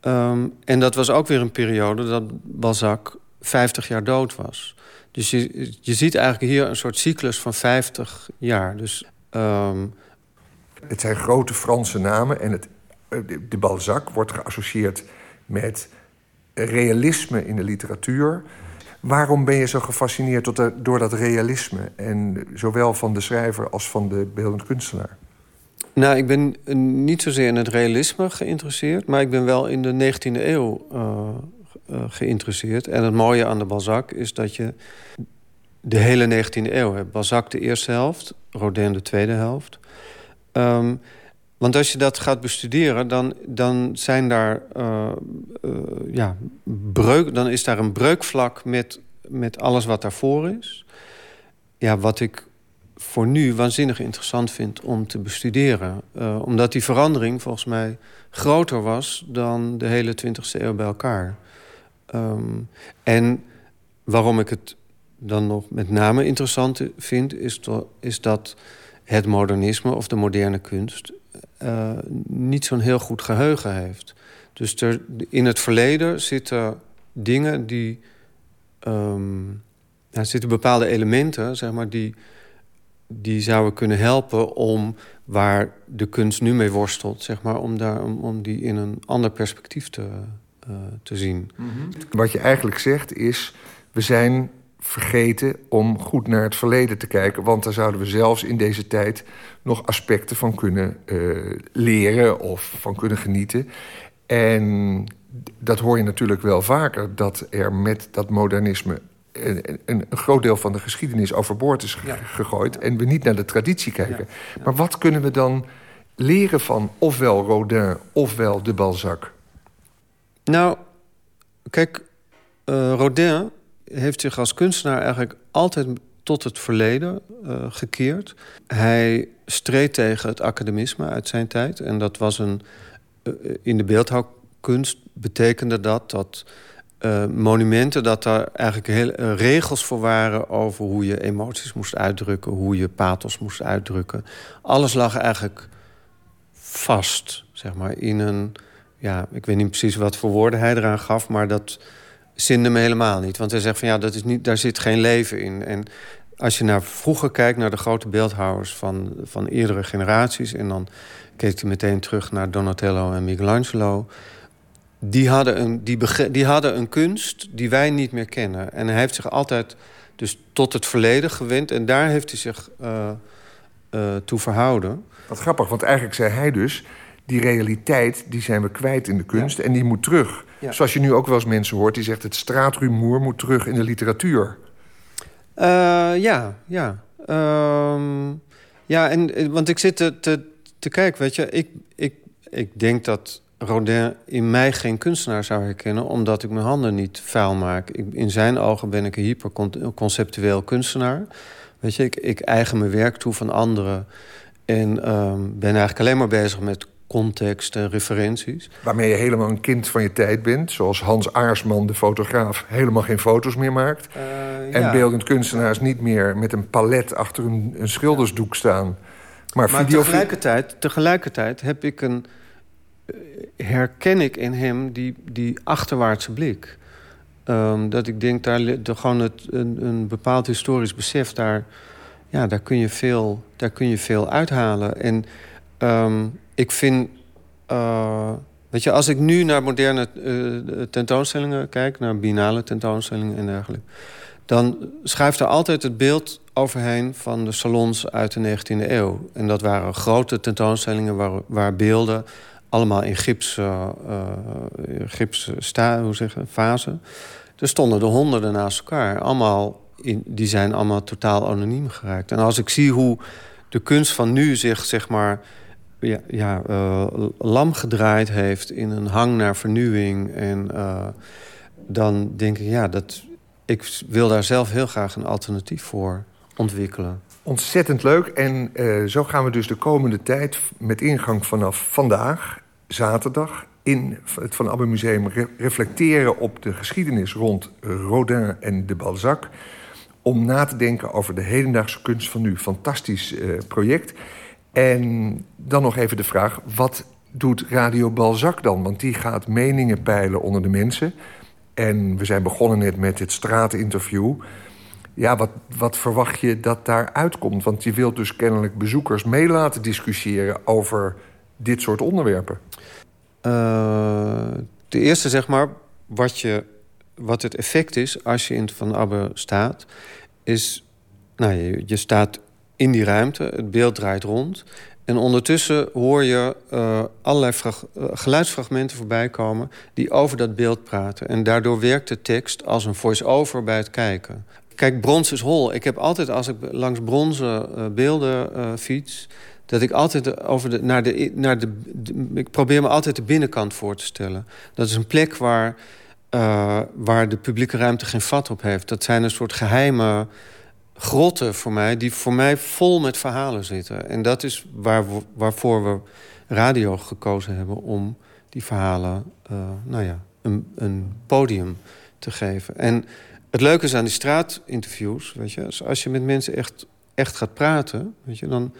Ehm, en dat was ook weer een periode dat Balzac 50 jaar dood was. Dus je, je ziet eigenlijk hier een soort cyclus van 50 jaar. Dus, ehm, Het zijn grote Franse namen. En het, de, de Balzac wordt geassocieerd met realisme in de literatuur. Waarom ben je zo gefascineerd door dat- door dat realisme? En zowel van de schrijver als van de beeldend kunstenaar. Nou, ik ben niet zozeer in het realisme geïnteresseerd... maar ik ben wel in de 19e eeuw eh, eh, geïnteresseerd. En het mooie aan de Balzac is dat je de hele 19e eeuw hebt. Balzac de eerste helft, Rodin de tweede helft. Ehm, want als je dat gaat bestuderen, dan, dan zijn daar... eh, eh, ja, breuk, dan is daar een breukvlak met, met alles wat daarvoor is. Ja, wat ik voor nu waanzinnig interessant vind om te bestuderen. Omdat die verandering volgens mij groter was dan de hele 20e eeuw bij elkaar. Ehm, en waarom ik het dan nog met name interessant vind, is, is dat het modernisme of de moderne kunst eh, niet zo'n heel goed geheugen heeft. Dus er, in het verleden zitten dingen die. ehm, ja, er zitten bepaalde elementen, zeg maar, die, die zouden kunnen helpen om waar de kunst nu mee worstelt, zeg maar, om, daar, om die in een ander perspectief te, eh, te zien. Wat je eigenlijk zegt is... we zijn vergeten om goed naar het verleden te kijken... want daar zouden we zelfs in deze tijd nog aspecten van kunnen eh, leren... of van kunnen genieten. En dat hoor je natuurlijk wel vaker... dat er met dat modernisme een, een, een groot deel van de geschiedenis overboord is ge- gegooid... en we niet naar de traditie kijken. Maar wat kunnen we dan leren van ofwel Rodin ofwel de Balzac? Nou, kijk, eh, Rodin heeft zich als kunstenaar eigenlijk altijd tot het verleden eh, gekeerd. Hij streed tegen het academisme uit zijn tijd. En dat was een. eh, in de beeldhouwkunst betekende dat dat. monumenten, dat daar eigenlijk heel, regels voor waren over hoe je emoties moest uitdrukken, hoe je pathos moest uitdrukken. Alles lag eigenlijk vast, zeg maar, in een... Ja, ik weet niet precies wat voor woorden hij eraan gaf... maar dat zinde me helemaal niet. Want hij zegt van ja, dat is niet, daar zit geen leven in. En als je naar vroeger kijkt, naar de grote beeldhouwers van, van eerdere generaties... en dan keek hij meteen terug naar Donatello en Michelangelo... Die hadden, een, die, die hadden een kunst die wij niet meer kennen. En hij heeft zich altijd dus tot het verleden gewend... en daar heeft hij zich eh, eh, toe verhouden. Wat grappig, want eigenlijk zei hij dus... die realiteit die zijn we kwijt in de kunst en die moet terug. Ja. Zoals je nu ook wel eens mensen hoort... die zegt het straatrumoer moet terug in de literatuur. Eh, ja, ja. Ehm, ja, en, want ik zit te, te, te kijken, weet je... Ik, ik, ik denk dat Rodin in mij geen kunstenaar zou herkennen... omdat ik mijn handen niet vuil maak. Ik, in zijn ogen ben ik een hyperconceptueel kunstenaar. Weet je, ik, ik eigen mijn werk toe van anderen... en ehm, ben eigenlijk alleen maar bezig met context en referenties. Waarmee je helemaal een kind van je tijd bent. Zoals Hans Aarsman, de fotograaf, helemaal geen foto's meer maakt. en ja. beeldend kunstenaars niet meer met een palet achter een, een schildersdoek staan. Maar, Maar video... tegelijkertijd, tegelijkertijd heb ik een, eh, herken ik in hem die, die achterwaartse blik. Ehm, dat ik denk, daar de, gewoon het, een, een bepaald historisch besef, daar, ja, daar, kun, je veel, daar kun je veel uithalen. En ehm, ik vind, eh, Weet je, als ik nu naar moderne eh, tentoonstellingen kijk, naar binale tentoonstellingen en dergelijke, dan schuift er altijd het beeld overheen van de salons uit de 19e eeuw. En dat waren grote tentoonstellingen waar, waar beelden allemaal in gips, gips sta, hoe zeg je, fase. Er stonden er honderden naast elkaar. Allemaal in, die zijn allemaal totaal anoniem geraakt. En als ik zie hoe de kunst van nu zich, zeg maar, ja, ja, eh, lam gedraaid heeft in een hang naar vernieuwing. En eh, dan denk ik, ja, dat, ik wil daar zelf heel graag een alternatief voor ontwikkelen. Ontzettend leuk. En eh, zo gaan we dus de komende tijd met ingang vanaf vandaag, zaterdag, in het Van Abbe Museum re- reflecteren op de geschiedenis rond Rodin en de Balzac. Om na te denken over de hedendaagse kunst van nu. Fantastisch project. En dan nog even de vraag: wat doet Radio Balzac dan? Want die gaat meningen peilen onder de mensen. En we zijn begonnen net met dit straatinterview. Ja, wat, wat verwacht je dat daar uitkomt? Want je wilt dus kennelijk bezoekers mee laten discussiëren over dit soort onderwerpen. Uh, de eerste, zeg maar, wat, je, wat het effect is als je in Van Abbe staat, is, nou, je, je staat in die ruimte, het beeld draait rond. En ondertussen hoor je uh, allerlei uh, geluidsfragmenten voorbij komen die over dat beeld praten. En daardoor werkt de tekst als een voice-over bij het kijken. Kijk, brons is hol. Ik heb altijd, als ik langs bronzen uh, beelden fiets, dat ik altijd over de, naar de, naar de, Ik probeer me altijd de binnenkant voor te stellen. Dat is een plek waar, waar de publieke ruimte geen vat op heeft. Dat zijn een soort geheime grotten voor mij, die voor mij vol met verhalen zitten. En dat is waar waarvoor we radio gekozen hebben om die verhalen, uh, nou ja, een, een podium te geven. En het leuke is aan die straatinterviews, weet je, als je met mensen echt, echt gaat praten, weet je, dan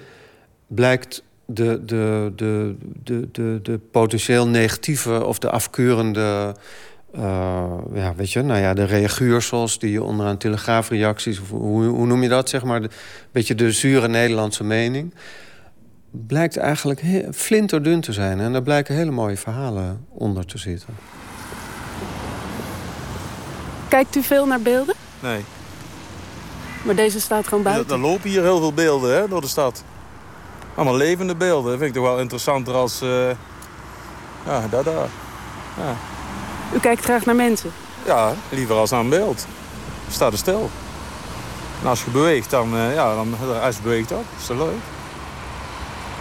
blijkt de, de, de, de, de, de potentieel negatieve of de afkeurende... Uh, ja, weet je, nou ja, de reaguursels die je onderaan telegraafreacties... Of hoe, hoe noem je dat, zeg maar? Een beetje de zure Nederlandse mening... blijkt eigenlijk flinterdun te zijn. En daar blijken hele mooie verhalen onder te zitten. Kijkt u veel naar beelden? Nee. Maar deze staat gewoon buiten? Er lopen hier heel veel beelden hè, door de stad. Allemaal levende beelden. Dat vind ik toch wel interessanter als... Uh, ja, dat daar. Ja. U kijkt graag naar mensen? Ja, liever als naar een beeld. Staat er stil. En als je beweegt, dan... Uh, ja, dan, als je beweegt ook. Is dat leuk.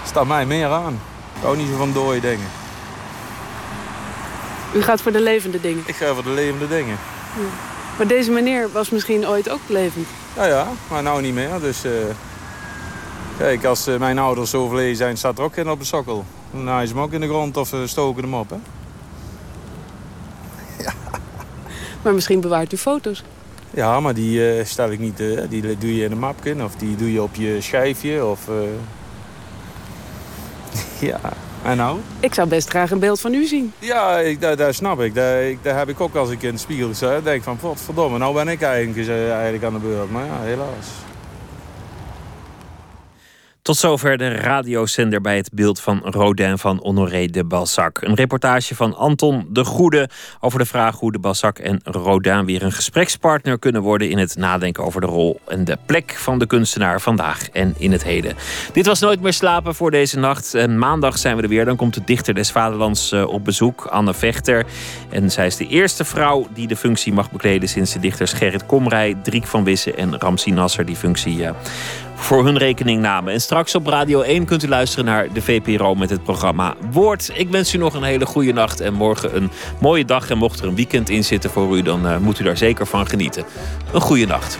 Staat mij meer aan. Ik hou niet zo van dode dingen. U gaat voor de levende dingen? Ik ga voor de levende dingen. Ja. Maar deze meneer was misschien ooit ook levend? Ja, ja. Maar nou niet meer. Dus... Uh, Kijk, als mijn ouders overleden zijn, staat er ook geen op de sokkel. Dan naaien ze hem ook in de grond of stoken hem op, hè? Ja. Maar misschien bewaart u foto's? Ja, maar die uh, stel ik niet... die doe je in een mapje of die doe je op je schijfje of... ja, en nou? Ik zou best graag een beeld van u zien. Ja, ik, dat, dat snap ik. Dat, ik. dat heb ik ook als ik in de spiegel sta. denk van, verdomme, nou ben ik eigenlijk, eigenlijk aan de beurt. Maar ja, helaas. Tot zover de radiozender bij het beeld van Rodin van Honoré de Balzac. Een reportage van Anton de Goede over de vraag hoe de Balzac en Rodin weer een gesprekspartner kunnen worden in het nadenken over de rol en de plek van de kunstenaar vandaag en in het heden. Dit was Nooit meer slapen voor deze nacht. En maandag zijn we er weer. Dan komt de dichter des Vaderlands op bezoek, Anne Vechter. En zij is de eerste vrouw die de functie mag bekleden sinds de dichters Gerrit Komrij, Driek van Wissen en Ramsi Nasser die functie uh, voor hun rekening namen. En straks op Radio 1 kunt u luisteren naar de VPRO met het programma Woord. Ik wens u nog een hele goede nacht en morgen een mooie dag. En mocht er een weekend in zitten voor u, dan uh, moet u daar zeker van genieten. Een goede nacht.